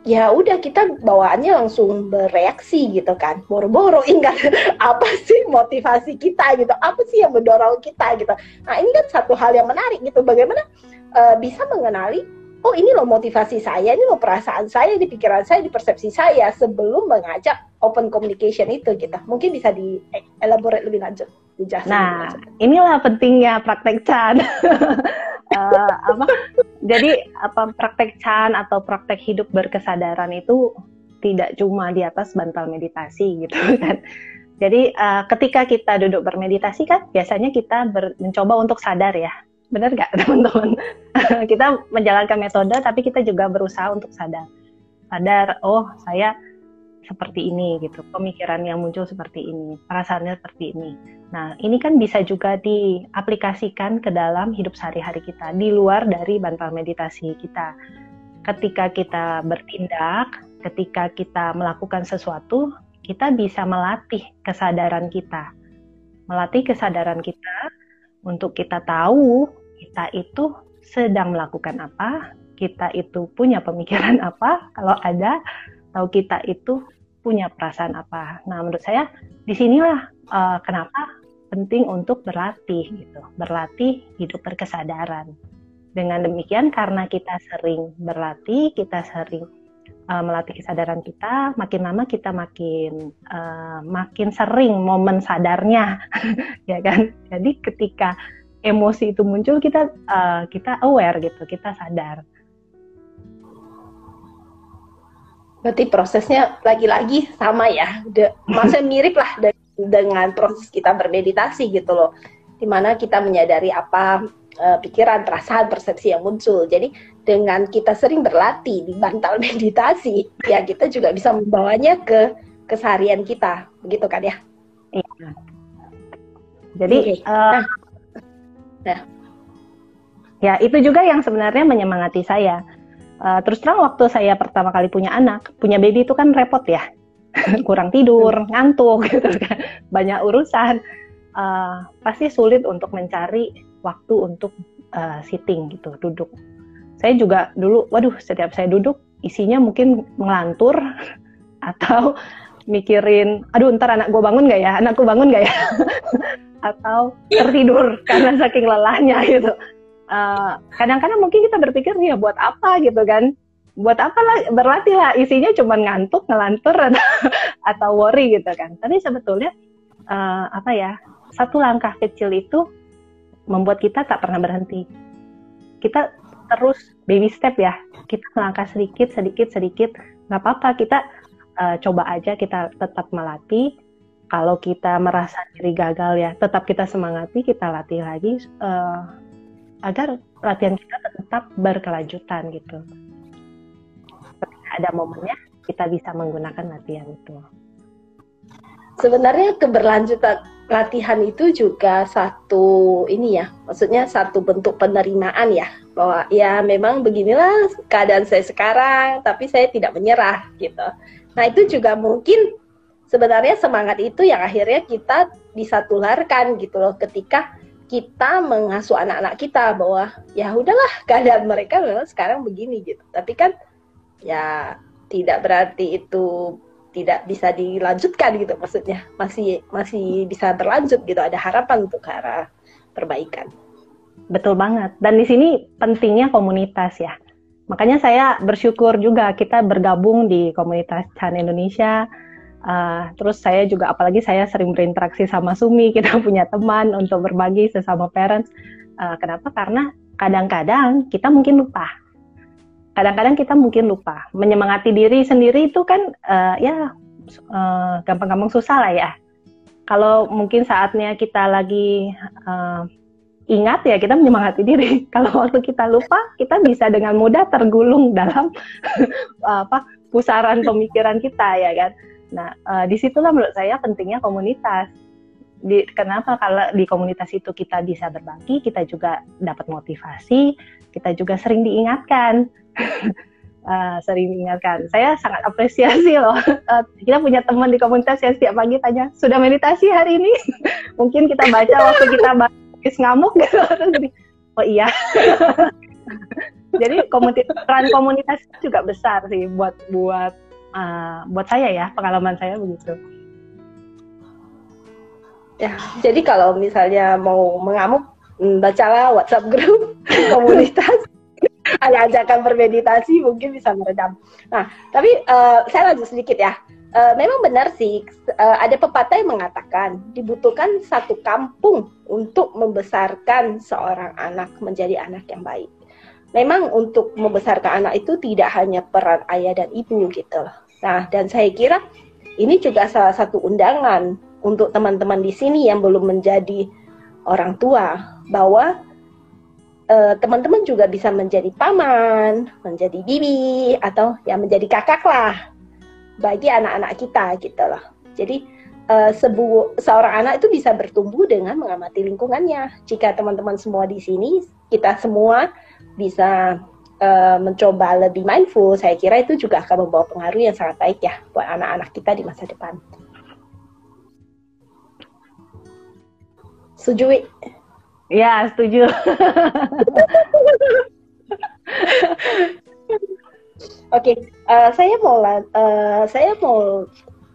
ya udah kita bawaannya langsung bereaksi gitu kan boro-boro ingat apa sih motivasi kita gitu apa sih yang mendorong kita gitu nah ini kan satu hal yang menarik gitu bagaimana uh, bisa mengenali oh ini loh motivasi saya ini loh perasaan saya di pikiran saya di persepsi saya sebelum mengajak open communication itu gitu. Mungkin bisa di elaborate lebih lanjut nah inilah pentingnya praktek Chan. Uh, apa? Jadi apa praktek Chan atau praktek hidup berkesadaran itu tidak cuma di atas bantal meditasi gitu kan. Jadi uh, ketika kita duduk bermeditasi kan biasanya kita ber, mencoba untuk sadar ya benar nggak teman-teman? Kita menjalankan metode tapi kita juga berusaha untuk sadar. Sadar oh saya seperti ini gitu. Pemikiran yang muncul seperti ini perasaannya seperti ini. Nah ini kan bisa juga diaplikasikan ke dalam hidup sehari-hari kita di luar dari bantal meditasi kita. Ketika kita bertindak ketika kita melakukan sesuatu kita bisa melatih kesadaran kita. Melatih kesadaran kita untuk kita tahu kita itu sedang melakukan apa kita itu punya pemikiran apa kalau ada atau kita itu punya perasaan apa. Nah, menurut saya di sinilah uh, kenapa penting untuk berlatih gitu, berlatih hidup berkesadaran. Dengan demikian, karena kita sering berlatih, kita sering uh, melatih kesadaran kita, makin lama kita makin uh, makin sering momen sadarnya, ya kan? Jadi ketika emosi itu muncul, kita uh, kita aware gitu, kita sadar. Berarti prosesnya lagi-lagi sama ya, masa mirip lah dengan proses kita bermeditasi gitu loh, di mana kita menyadari apa uh, pikiran, perasaan, persepsi yang muncul. Jadi dengan kita sering berlatih di bantal meditasi, ya kita juga bisa membawanya ke keseharian kita, begitu kan ya? Iya. Jadi, okay. uh, eh, nah, nah, ya itu juga yang sebenarnya menyemangati saya. Uh, terus terang waktu saya pertama kali punya anak, punya baby itu kan repot ya, kurang tidur, ngantuk gitu kan, banyak urusan, uh, pasti sulit untuk mencari waktu untuk uh, sitting gitu, duduk. Saya juga dulu, waduh, setiap saya duduk isinya mungkin ngelantur atau mikirin, aduh ntar anak gue bangun gak ya, anakku bangun gak ya, atau tertidur karena saking lelahnya gitu. Eh, kadang-kadang uh, mungkin kita berpikir ya buat apa? gitu kan. Buat apa lah berlatih lah? Isinya cuma ngantuk ngelantur atau, worry gitu kan. Tapi sebetulnya uh, apa ya satu langkah kecil itu membuat kita tak pernah berhenti. Kita terus baby step ya. Kita melangkah sedikit sedikit sedikit. Nggak apa-apa kita uh, coba aja kita tetap melatih kalau kita merasa diri gagal ya tetap kita semangati kita latih lagi uh, agar latihan kita tetap berkelanjutan gitu. Ada momennya, kita bisa menggunakan latihan itu. Sebenarnya keberlanjutan latihan itu juga satu ini ya, maksudnya satu bentuk penerimaan ya, bahwa ya memang beginilah keadaan saya sekarang, tapi saya tidak menyerah gitu. Nah itu juga mungkin sebenarnya semangat itu yang akhirnya kita bisa tularkan gitu loh ketika kita mengasuh anak-anak kita bahwa ya udahlah keadaan mereka memang sekarang begini gitu. Tapi kan ya tidak berarti itu tidak bisa dilanjutkan gitu maksudnya masih masih bisa berlanjut gitu ada harapan untuk ke arah perbaikan. Betul banget. Dan di sini pentingnya komunitas ya. Makanya saya bersyukur juga kita bergabung di komunitas Chan Indonesia Uh, terus saya juga apalagi saya sering berinteraksi sama Sumi, kita punya teman untuk berbagi sesama parents. Uh, kenapa? Karena kadang-kadang kita mungkin lupa. Kadang-kadang kita mungkin lupa. Menyemangati diri sendiri itu kan uh, ya gampang-gampang uh, susah lah ya. Kalau mungkin saatnya kita lagi uh, ingat ya kita menyemangati diri. Kalau waktu kita lupa, kita bisa dengan mudah tergulung dalam apa pusaran pemikiran kita ya kan. Nah, uh, di situlah menurut saya pentingnya komunitas. Di, kenapa kalau di komunitas itu kita bisa berbagi, kita juga dapat motivasi, kita juga sering diingatkan. uh, sering diingatkan. Saya sangat apresiasi loh. Uh, kita punya teman di komunitas yang setiap pagi tanya, sudah meditasi hari ini? Mungkin kita baca waktu kita habis ngamuk gitu. oh iya. Jadi komunitas, peran komunitas juga besar sih buat buat uh, buat saya ya pengalaman saya begitu. Ya, jadi kalau misalnya mau mengamuk, hmm, bacalah WhatsApp grup komunitas. Ada ajakan bermeditasi mungkin bisa meredam. Nah, tapi uh, saya lanjut sedikit ya. Uh, memang benar sih, uh, ada pepatah yang mengatakan dibutuhkan satu kampung untuk membesarkan seorang anak menjadi anak yang baik memang untuk membesarkan anak itu tidak hanya peran ayah dan ibu gitu. Nah, dan saya kira ini juga salah satu undangan untuk teman-teman di sini yang belum menjadi orang tua bahwa teman-teman uh, juga bisa menjadi paman, menjadi bibi atau ya menjadi kakak lah bagi anak-anak kita gitu loh. Jadi uh, sebu seorang anak itu bisa bertumbuh dengan mengamati lingkungannya. Jika teman-teman semua di sini kita semua bisa uh, mencoba lebih mindful, saya kira itu juga akan membawa pengaruh yang sangat baik ya buat anak-anak kita di masa depan. Setuju? Ya, setuju. Oke, okay, uh, eh, saya mau uh, saya mau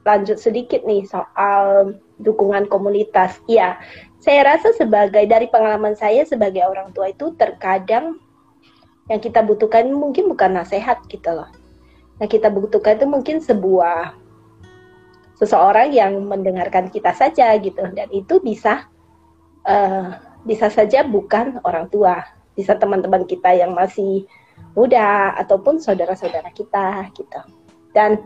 lanjut sedikit nih soal dukungan komunitas. Iya, saya rasa sebagai dari pengalaman saya sebagai orang tua itu terkadang yang kita butuhkan mungkin bukan nasihat gitu loh. Yang kita butuhkan itu mungkin sebuah seseorang yang mendengarkan kita saja gitu dan itu bisa uh, bisa saja bukan orang tua, bisa teman-teman kita yang masih muda ataupun saudara-saudara kita gitu. Dan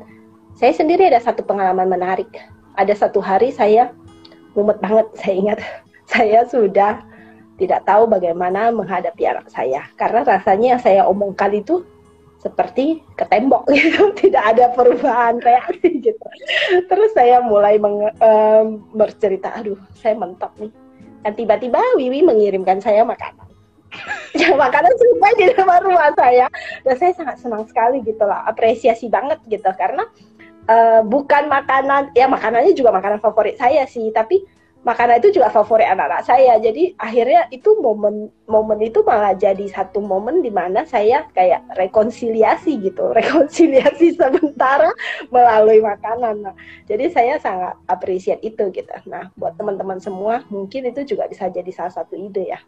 saya sendiri ada satu pengalaman menarik. Ada satu hari saya mumet banget, saya ingat. Saya sudah tidak tahu bagaimana menghadapi anak saya. Karena rasanya yang saya omongkan itu seperti ke tembok gitu. Tidak ada perubahan reaksi gitu. Terus saya mulai meng, um, bercerita aduh saya mentok nih dan tiba-tiba Wiwi mengirimkan saya makanan. Ya makanan serupa di depan rumah saya. Dan saya sangat senang sekali gitu lah apresiasi banget gitu. Karena uh, bukan makanan ya makanannya juga makanan favorit saya sih. Tapi makanan itu juga favorit anak-anak saya. Jadi akhirnya itu momen momen itu malah jadi satu momen di mana saya kayak rekonsiliasi gitu, rekonsiliasi sementara melalui makanan. Nah, jadi saya sangat appreciate itu gitu. Nah, buat teman-teman semua mungkin itu juga bisa jadi salah satu ide ya.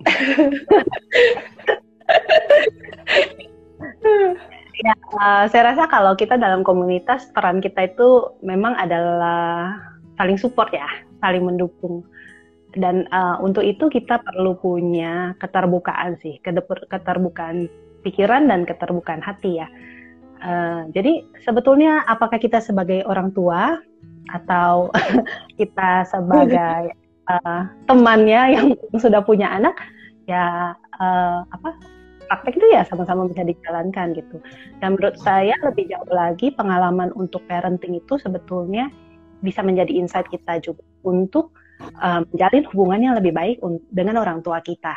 ya, uh, saya rasa kalau kita dalam komunitas peran kita itu memang adalah saling support ya, saling mendukung. Dan uh, untuk itu kita perlu punya keterbukaan sih, keterbukaan pikiran dan keterbukaan hati ya. Uh, jadi sebetulnya apakah kita sebagai orang tua atau kita sebagai uh, temannya yang sudah punya anak ya uh, apa praktek itu ya sama-sama bisa dijalankan gitu. Dan menurut saya lebih jauh lagi pengalaman untuk parenting itu sebetulnya bisa menjadi insight kita juga untuk um, menjalin hubungan yang lebih baik dengan orang tua kita.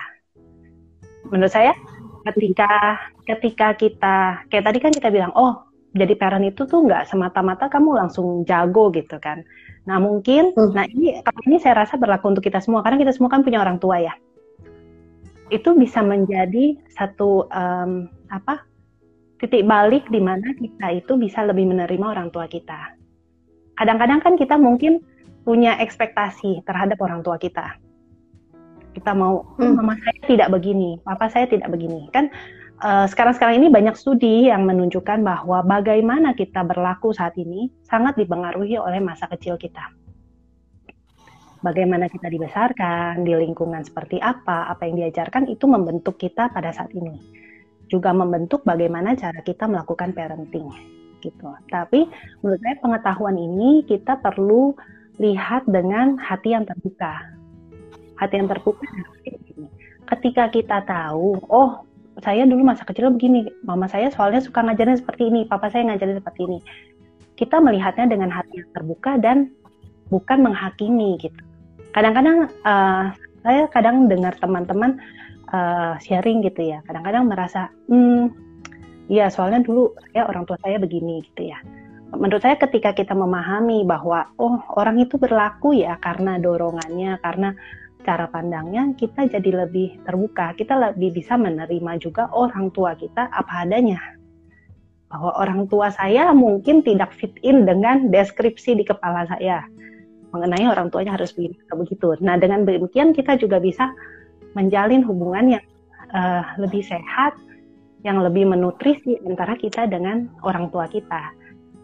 Menurut saya, ketika ketika kita kayak tadi kan kita bilang, oh jadi parent itu tuh nggak semata-mata kamu langsung jago gitu kan. Nah mungkin, hmm. nah ini ini saya rasa berlaku untuk kita semua karena kita semua kan punya orang tua ya. Itu bisa menjadi satu um, apa titik balik di mana kita itu bisa lebih menerima orang tua kita kadang-kadang kan kita mungkin punya ekspektasi terhadap orang tua kita. Kita mau, hmm. mama saya tidak begini, papa saya tidak begini. Kan uh, sekarang-sekarang ini banyak studi yang menunjukkan bahwa bagaimana kita berlaku saat ini sangat dipengaruhi oleh masa kecil kita. Bagaimana kita dibesarkan, di lingkungan seperti apa, apa yang diajarkan itu membentuk kita pada saat ini. Juga membentuk bagaimana cara kita melakukan parenting gitu. Tapi menurut saya pengetahuan ini kita perlu lihat dengan hati yang terbuka. Hati yang terbuka ketika kita tahu, oh saya dulu masa kecil begini, mama saya soalnya suka ngajarin seperti ini, papa saya ngajarin seperti ini. Kita melihatnya dengan hati yang terbuka dan bukan menghakimi gitu. Kadang-kadang uh, saya kadang dengar teman-teman uh, sharing gitu ya, kadang-kadang merasa, hmm, ya soalnya dulu ya orang tua saya begini gitu ya. Menurut saya ketika kita memahami bahwa oh orang itu berlaku ya karena dorongannya, karena cara pandangnya kita jadi lebih terbuka, kita lebih bisa menerima juga orang tua kita apa adanya. Bahwa orang tua saya mungkin tidak fit in dengan deskripsi di kepala saya mengenai orang tuanya harus begitu begitu. Nah, dengan demikian kita juga bisa menjalin hubungan yang uh, lebih sehat, yang lebih menutrisi antara kita dengan orang tua kita.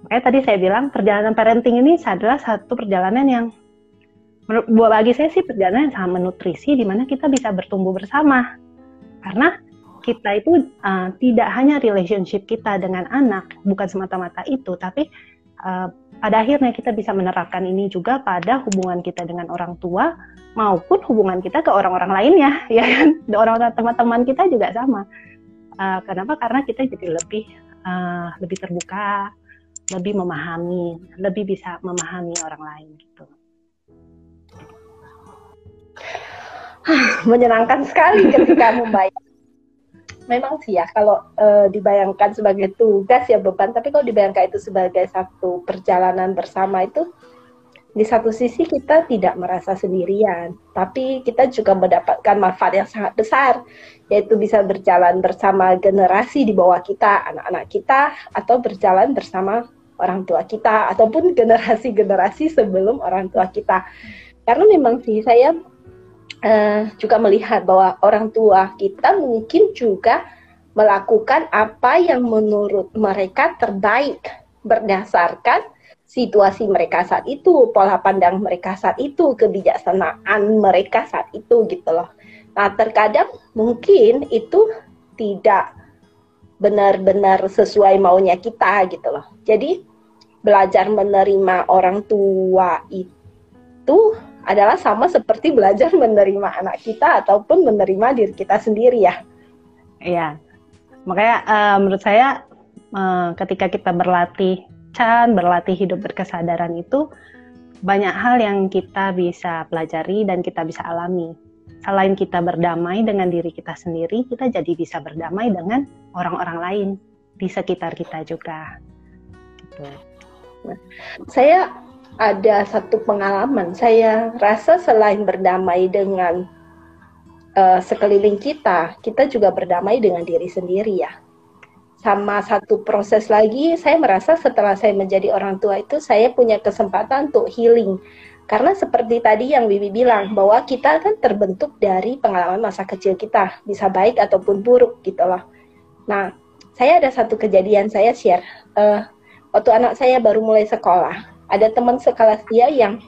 Makanya tadi saya bilang perjalanan parenting ini adalah satu perjalanan yang buat bagi saya sih perjalanan yang sangat menutrisi di mana kita bisa bertumbuh bersama. Karena kita itu uh, tidak hanya relationship kita dengan anak bukan semata-mata itu tapi uh, pada akhirnya kita bisa menerapkan ini juga pada hubungan kita dengan orang tua maupun hubungan kita ke orang-orang lainnya ya kan? Orang-orang teman-teman kita juga sama uh, kenapa karena kita jadi lebih uh, lebih terbuka lebih memahami lebih bisa memahami orang lain gitu menyenangkan sekali ketika membayar. Memang sih ya, kalau e, dibayangkan sebagai tugas ya beban, tapi kalau dibayangkan itu sebagai satu perjalanan bersama itu, di satu sisi kita tidak merasa sendirian, tapi kita juga mendapatkan manfaat yang sangat besar, yaitu bisa berjalan bersama generasi di bawah kita, anak-anak kita, atau berjalan bersama orang tua kita, ataupun generasi-generasi sebelum orang tua kita. Karena memang sih saya uh, juga melihat bahwa orang tua kita mungkin juga melakukan apa yang menurut mereka terbaik berdasarkan situasi mereka saat itu, pola pandang mereka saat itu, kebijaksanaan mereka saat itu gitu loh. Nah, terkadang mungkin itu tidak benar-benar sesuai maunya kita gitu loh. Jadi belajar menerima orang tua itu adalah sama seperti belajar menerima anak kita ataupun menerima diri kita sendiri ya. Iya. Makanya uh, menurut saya uh, ketika kita berlatih Chan, berlatih hidup berkesadaran itu banyak hal yang kita bisa pelajari dan kita bisa alami. Selain kita berdamai dengan diri kita sendiri, kita jadi bisa berdamai dengan orang-orang lain di sekitar kita juga. Gitu. Saya ada satu pengalaman. Saya rasa selain berdamai dengan uh, sekeliling kita, kita juga berdamai dengan diri sendiri ya. Sama satu proses lagi, saya merasa setelah saya menjadi orang tua itu, saya punya kesempatan untuk healing. Karena seperti tadi yang Bibi bilang, bahwa kita kan terbentuk dari pengalaman masa kecil kita, bisa baik ataupun buruk gitu loh. Nah, saya ada satu kejadian saya share. Uh, waktu anak saya baru mulai sekolah, ada teman sekelas dia yang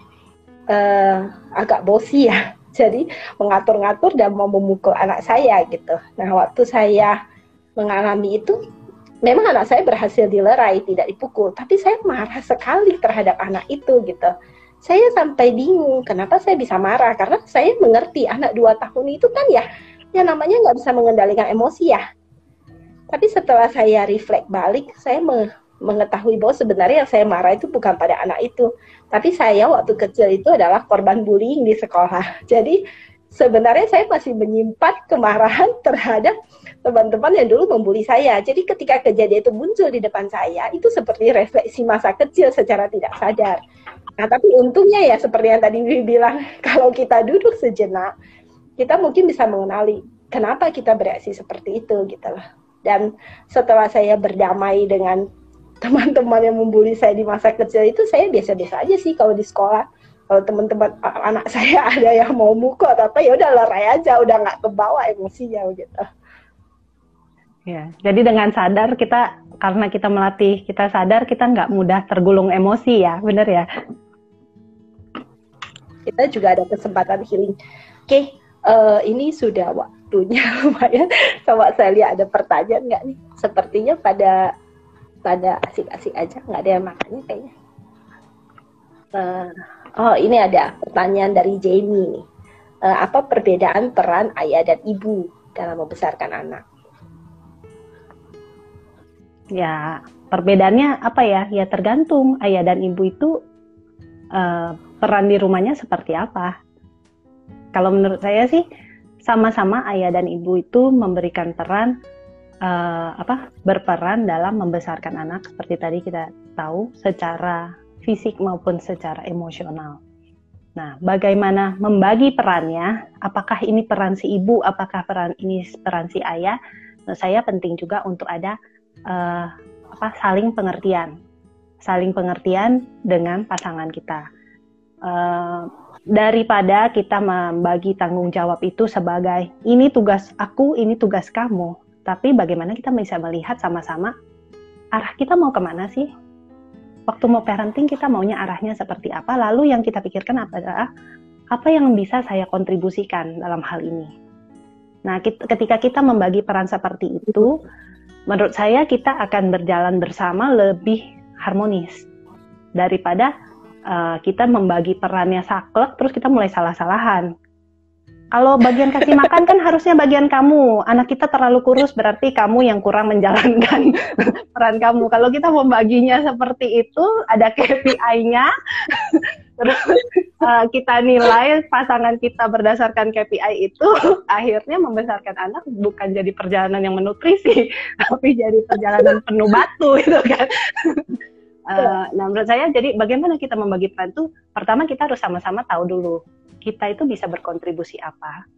uh, agak bosi ya jadi mengatur-ngatur dan mau memukul anak saya gitu nah waktu saya mengalami itu memang anak saya berhasil dilerai tidak dipukul tapi saya marah sekali terhadap anak itu gitu. Saya sampai bingung kenapa saya bisa marah? Karena saya mengerti anak dua tahun itu kan ya yang namanya nggak bisa mengendalikan emosi ya. Tapi setelah saya reflect balik saya mengetahui bahwa sebenarnya yang saya marah itu bukan pada anak itu, tapi saya waktu kecil itu adalah korban bullying di sekolah. Jadi sebenarnya saya masih menyimpan kemarahan terhadap teman-teman yang dulu membuli saya. Jadi ketika kejadian itu muncul di depan saya, itu seperti refleksi masa kecil secara tidak sadar. Nah, tapi untungnya ya seperti yang tadi bilang, kalau kita duduk sejenak, kita mungkin bisa mengenali kenapa kita bereaksi seperti itu gitu loh. Dan setelah saya berdamai dengan teman-teman yang membuli saya di masa kecil itu saya biasa-biasa aja sih kalau di sekolah kalau teman-teman anak saya ada yang mau mukul atau apa ya udah lerai aja udah nggak kebawa emosinya gitu Ya, jadi dengan sadar kita karena kita melatih kita sadar kita nggak mudah tergulung emosi ya, benar ya? Kita juga ada kesempatan healing. Oke, uh, ini sudah waktunya lumayan. Coba saya lihat ada pertanyaan nggak nih? Sepertinya pada tanda asik-asik aja, nggak ada yang makannya kayaknya. Uh, oh, ini ada pertanyaan dari Jamie nih. Uh, apa perbedaan peran ayah dan ibu dalam membesarkan anak? Ya, perbedaannya apa ya? Ya tergantung ayah dan ibu itu uh, peran di rumahnya seperti apa. Kalau menurut saya sih sama-sama ayah dan ibu itu memberikan peran uh, apa? berperan dalam membesarkan anak seperti tadi kita tahu secara fisik maupun secara emosional. Nah, bagaimana membagi perannya? Apakah ini peran si ibu? Apakah peran ini peran si ayah? Menurut saya penting juga untuk ada uh, apa saling pengertian, saling pengertian dengan pasangan kita. Uh, daripada kita membagi tanggung jawab itu sebagai ini tugas aku, ini tugas kamu. Tapi bagaimana kita bisa melihat sama-sama arah kita mau ke mana sih? Waktu mau parenting kita maunya arahnya seperti apa? Lalu yang kita pikirkan adalah apa yang bisa saya kontribusikan dalam hal ini. Nah, ketika kita membagi peran seperti itu, menurut saya kita akan berjalan bersama lebih harmonis daripada uh, kita membagi perannya saklek terus kita mulai salah-salahan. Kalau bagian kasih makan kan harusnya bagian kamu. Anak kita terlalu kurus berarti kamu yang kurang menjalankan peran kamu. Kalau kita membaginya seperti itu, ada KPI-nya, terus uh, kita nilai pasangan kita berdasarkan KPI itu, akhirnya membesarkan anak bukan jadi perjalanan yang menutrisi, tapi jadi perjalanan penuh batu itu kan. Uh, nah menurut saya jadi bagaimana kita membagi peran itu pertama kita harus sama-sama tahu dulu kita itu bisa berkontribusi apa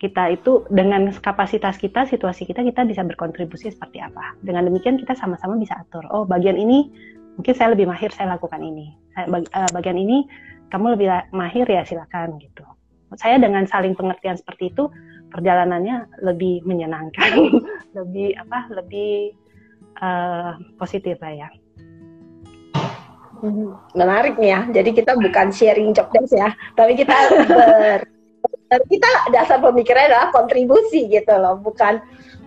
kita itu dengan kapasitas kita, situasi kita, kita bisa berkontribusi seperti apa. Dengan demikian kita sama-sama bisa atur. Oh, bagian ini mungkin saya lebih mahir, saya lakukan ini. Saya, bag, uh, bagian ini kamu lebih mahir ya silakan gitu. Saya dengan saling pengertian seperti itu perjalanannya lebih menyenangkan, lebih apa, lebih uh, positif lah ya. Hmm, menarik nih ya. Jadi kita bukan sharing job desk ya, tapi kita ber kita dasar pemikirannya adalah kontribusi gitu loh, bukan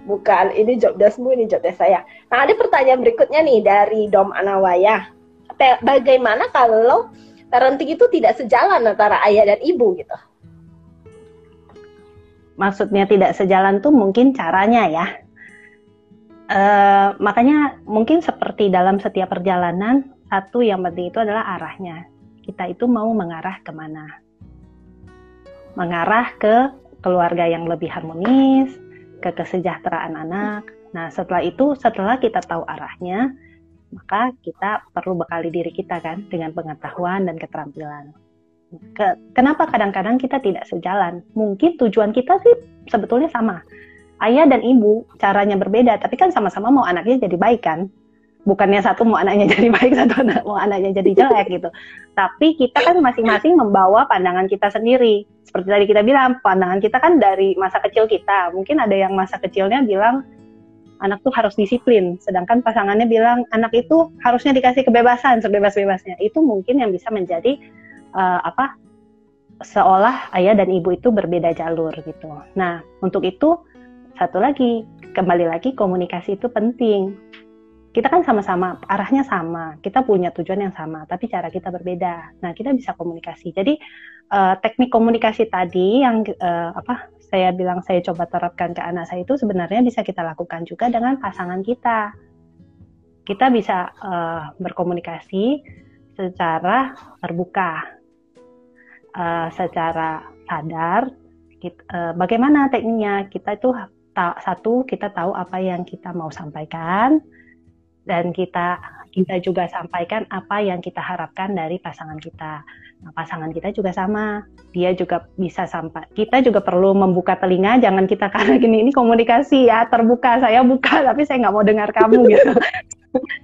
bukan ini job deskmu ini job desk saya. Nah ada pertanyaan berikutnya nih dari Dom Anawaya. Bagaimana kalau parenting itu tidak sejalan antara ayah dan ibu gitu? Maksudnya tidak sejalan tuh mungkin caranya ya. Uh, makanya mungkin seperti dalam setiap perjalanan satu yang penting itu adalah arahnya. Kita itu mau mengarah ke mana? Mengarah ke keluarga yang lebih harmonis, ke kesejahteraan anak. Nah, setelah itu, setelah kita tahu arahnya, maka kita perlu bekali diri kita kan dengan pengetahuan dan keterampilan. Ke, kenapa kadang-kadang kita tidak sejalan? Mungkin tujuan kita sih sebetulnya sama. Ayah dan ibu caranya berbeda, tapi kan sama-sama mau anaknya jadi baik kan? bukannya satu mau anaknya jadi baik satu anak, mau anaknya jadi jelek gitu tapi kita kan masing-masing membawa pandangan kita sendiri seperti tadi kita bilang pandangan kita kan dari masa kecil kita mungkin ada yang masa kecilnya bilang anak tuh harus disiplin. Sedangkan pasangannya bilang anak itu harusnya dikasih kebebasan sebebas-bebasnya. Itu mungkin yang bisa menjadi uh, apa seolah ayah dan ibu itu berbeda jalur gitu. Nah untuk itu satu lagi kembali lagi komunikasi itu penting kita kan sama-sama arahnya sama, kita punya tujuan yang sama, tapi cara kita berbeda. Nah, kita bisa komunikasi. Jadi uh, teknik komunikasi tadi yang uh, apa saya bilang saya coba terapkan ke anak saya itu sebenarnya bisa kita lakukan juga dengan pasangan kita. Kita bisa uh, berkomunikasi secara terbuka, uh, secara sadar. Kita, uh, bagaimana tekniknya? Kita itu satu kita tahu apa yang kita mau sampaikan dan kita kita juga sampaikan apa yang kita harapkan dari pasangan kita. Nah, pasangan kita juga sama, dia juga bisa sampai. Kita juga perlu membuka telinga, jangan kita karena gini ini komunikasi ya terbuka, saya buka tapi saya nggak mau dengar kamu gitu.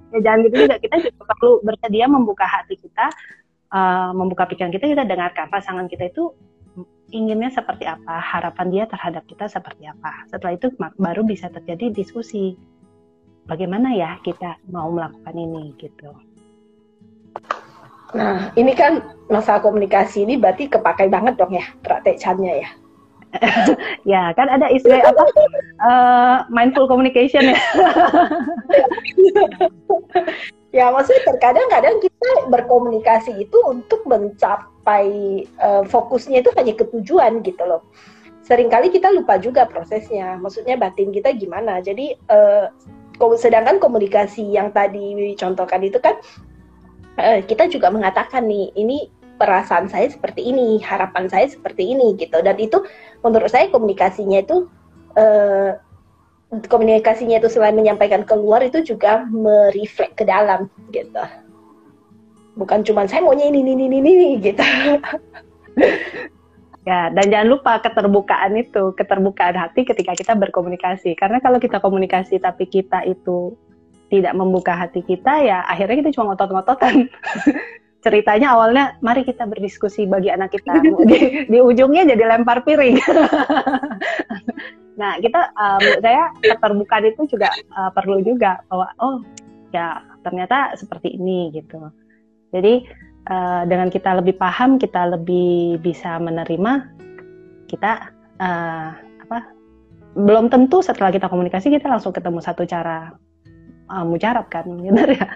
ya jangan gitu juga. Kita juga perlu bersedia membuka hati kita, uh, membuka pikiran kita, kita dengarkan pasangan kita itu inginnya seperti apa, harapan dia terhadap kita seperti apa. Setelah itu baru bisa terjadi diskusi. Bagaimana ya kita mau melakukan ini gitu. Nah, ini kan masalah komunikasi ini berarti kepakai banget dong ya praktek cannya ya. ya, kan ada istilah apa? Uh, mindful communication ya. ya, maksudnya terkadang-kadang kita berkomunikasi itu untuk mencapai uh, fokusnya itu hanya ketujuan gitu loh. Seringkali kita lupa juga prosesnya. Maksudnya batin kita gimana. Jadi uh, sedangkan komunikasi yang tadi contohkan itu kan uh, kita juga mengatakan nih ini perasaan saya seperti ini, harapan saya seperti ini gitu. Dan itu menurut saya komunikasinya itu uh, komunikasinya itu selain menyampaikan keluar itu juga mereflek ke dalam gitu. Bukan cuma saya maunya ini ini ini ini gitu. Ya, dan jangan lupa keterbukaan itu, keterbukaan hati ketika kita berkomunikasi. Karena kalau kita komunikasi tapi kita itu tidak membuka hati kita ya akhirnya kita cuma ngotot-ngototan. Ceritanya awalnya mari kita berdiskusi bagi anak kita. Di, di ujungnya jadi lempar piring. Nah kita um, saya keterbukaan itu juga uh, perlu juga bahwa oh ya ternyata seperti ini gitu. Jadi uh, dengan kita lebih paham kita lebih bisa menerima kita uh, apa belum tentu setelah kita komunikasi kita langsung ketemu satu cara uh, mujarab kan benar ya.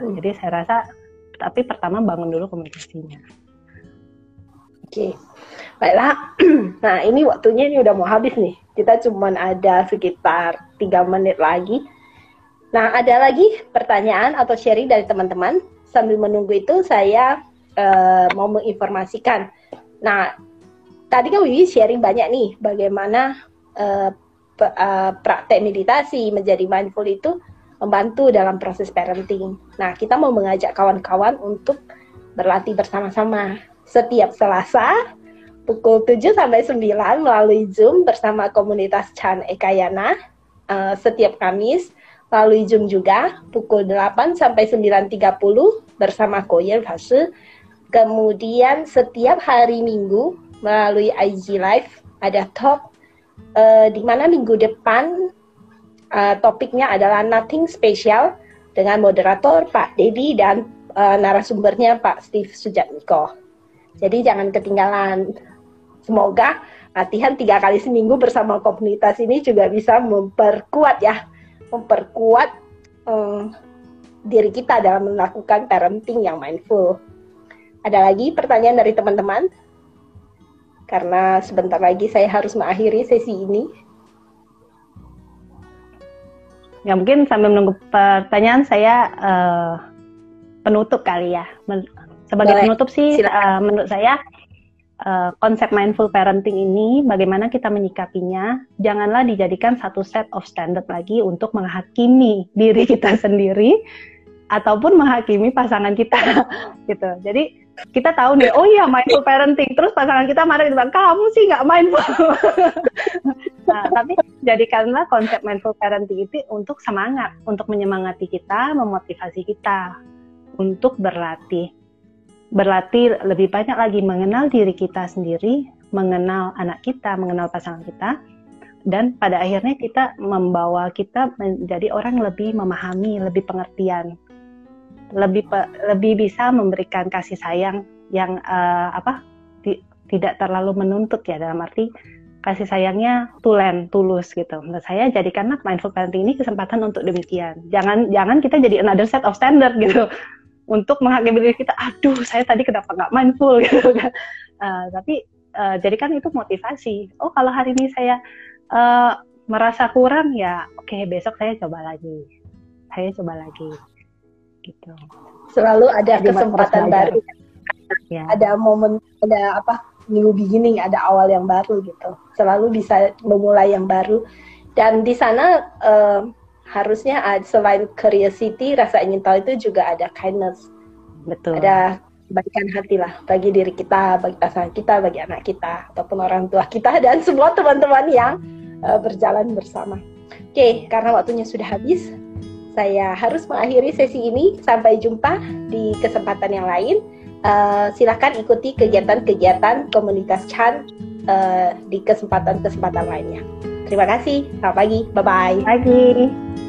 Hmm. jadi saya rasa tapi pertama bangun dulu komunikasinya. Oke. Okay. baiklah. Nah ini waktunya ini udah mau habis nih. Kita cuma ada sekitar tiga menit lagi. Nah ada lagi pertanyaan atau sharing dari teman-teman sambil menunggu itu saya uh, mau menginformasikan nah tadi kan Wiwi sharing banyak nih bagaimana uh, uh, praktek meditasi menjadi mindful itu membantu dalam proses parenting. Nah, kita mau mengajak kawan-kawan untuk berlatih bersama-sama setiap Selasa pukul 7 sampai 9 melalui Zoom bersama komunitas Chan Ekayana. Uh, setiap Kamis melalui Zoom juga pukul 8 sampai 9.30 bersama Koyer Fase. Kemudian setiap hari Minggu melalui IG Live ada talk uh, di mana minggu depan uh, topiknya adalah nothing special dengan moderator Pak Dedi dan uh, narasumbernya Pak Steve Sujatmiko. Jadi jangan ketinggalan. Semoga latihan tiga kali seminggu bersama komunitas ini juga bisa memperkuat ya, memperkuat um, diri kita dalam melakukan parenting yang mindful. Ada lagi pertanyaan dari teman-teman? karena sebentar lagi saya harus mengakhiri sesi ini. Ya mungkin sambil menunggu pertanyaan saya uh, penutup kali ya. Sebagai Boleh. penutup sih uh, menurut saya uh, konsep mindful parenting ini bagaimana kita menyikapinya janganlah dijadikan satu set of standard lagi untuk menghakimi diri kita sendiri ataupun menghakimi pasangan kita gitu. Jadi kita tahu nih, oh iya mindful parenting. Terus pasangan kita marah gitu, kamu sih nggak mindful. nah, tapi jadikanlah konsep mindful parenting itu untuk semangat, untuk menyemangati kita, memotivasi kita untuk berlatih. Berlatih lebih banyak lagi mengenal diri kita sendiri, mengenal anak kita, mengenal pasangan kita, dan pada akhirnya kita membawa kita menjadi orang lebih memahami, lebih pengertian lebih lebih bisa memberikan kasih sayang yang uh, apa di, tidak terlalu menuntut ya dalam arti kasih sayangnya tulen tulus gitu. Menurut saya jadikanlah mindful parenting ini kesempatan untuk demikian. Jangan jangan kita jadi another set of standard gitu untuk menghakimi diri kita. Aduh, saya tadi kenapa nggak mindful gitu kan. Uh, tapi uh, jadikan itu motivasi. Oh, kalau hari ini saya uh, merasa kurang ya, oke okay, besok saya coba lagi. Saya coba lagi gitu. Selalu ada Jadi kesempatan baru. Ya. Ada momen, ada apa new beginning, ada awal yang baru gitu. Selalu bisa memulai yang baru. Dan di sana uh, harusnya ada, selain curiosity, rasa ingin tahu itu juga ada kindness. Betul. Ada kebaikan hati lah bagi diri kita, bagi pasangan kita, bagi anak kita, ataupun orang tua kita dan semua teman-teman yang uh, berjalan bersama. Oke, okay, karena waktunya sudah habis, saya harus mengakhiri sesi ini. Sampai jumpa di kesempatan yang lain. Uh, silakan ikuti kegiatan-kegiatan komunitas Chan uh, di kesempatan-kesempatan lainnya. Terima kasih. Selamat pagi. Bye-bye. Pagi.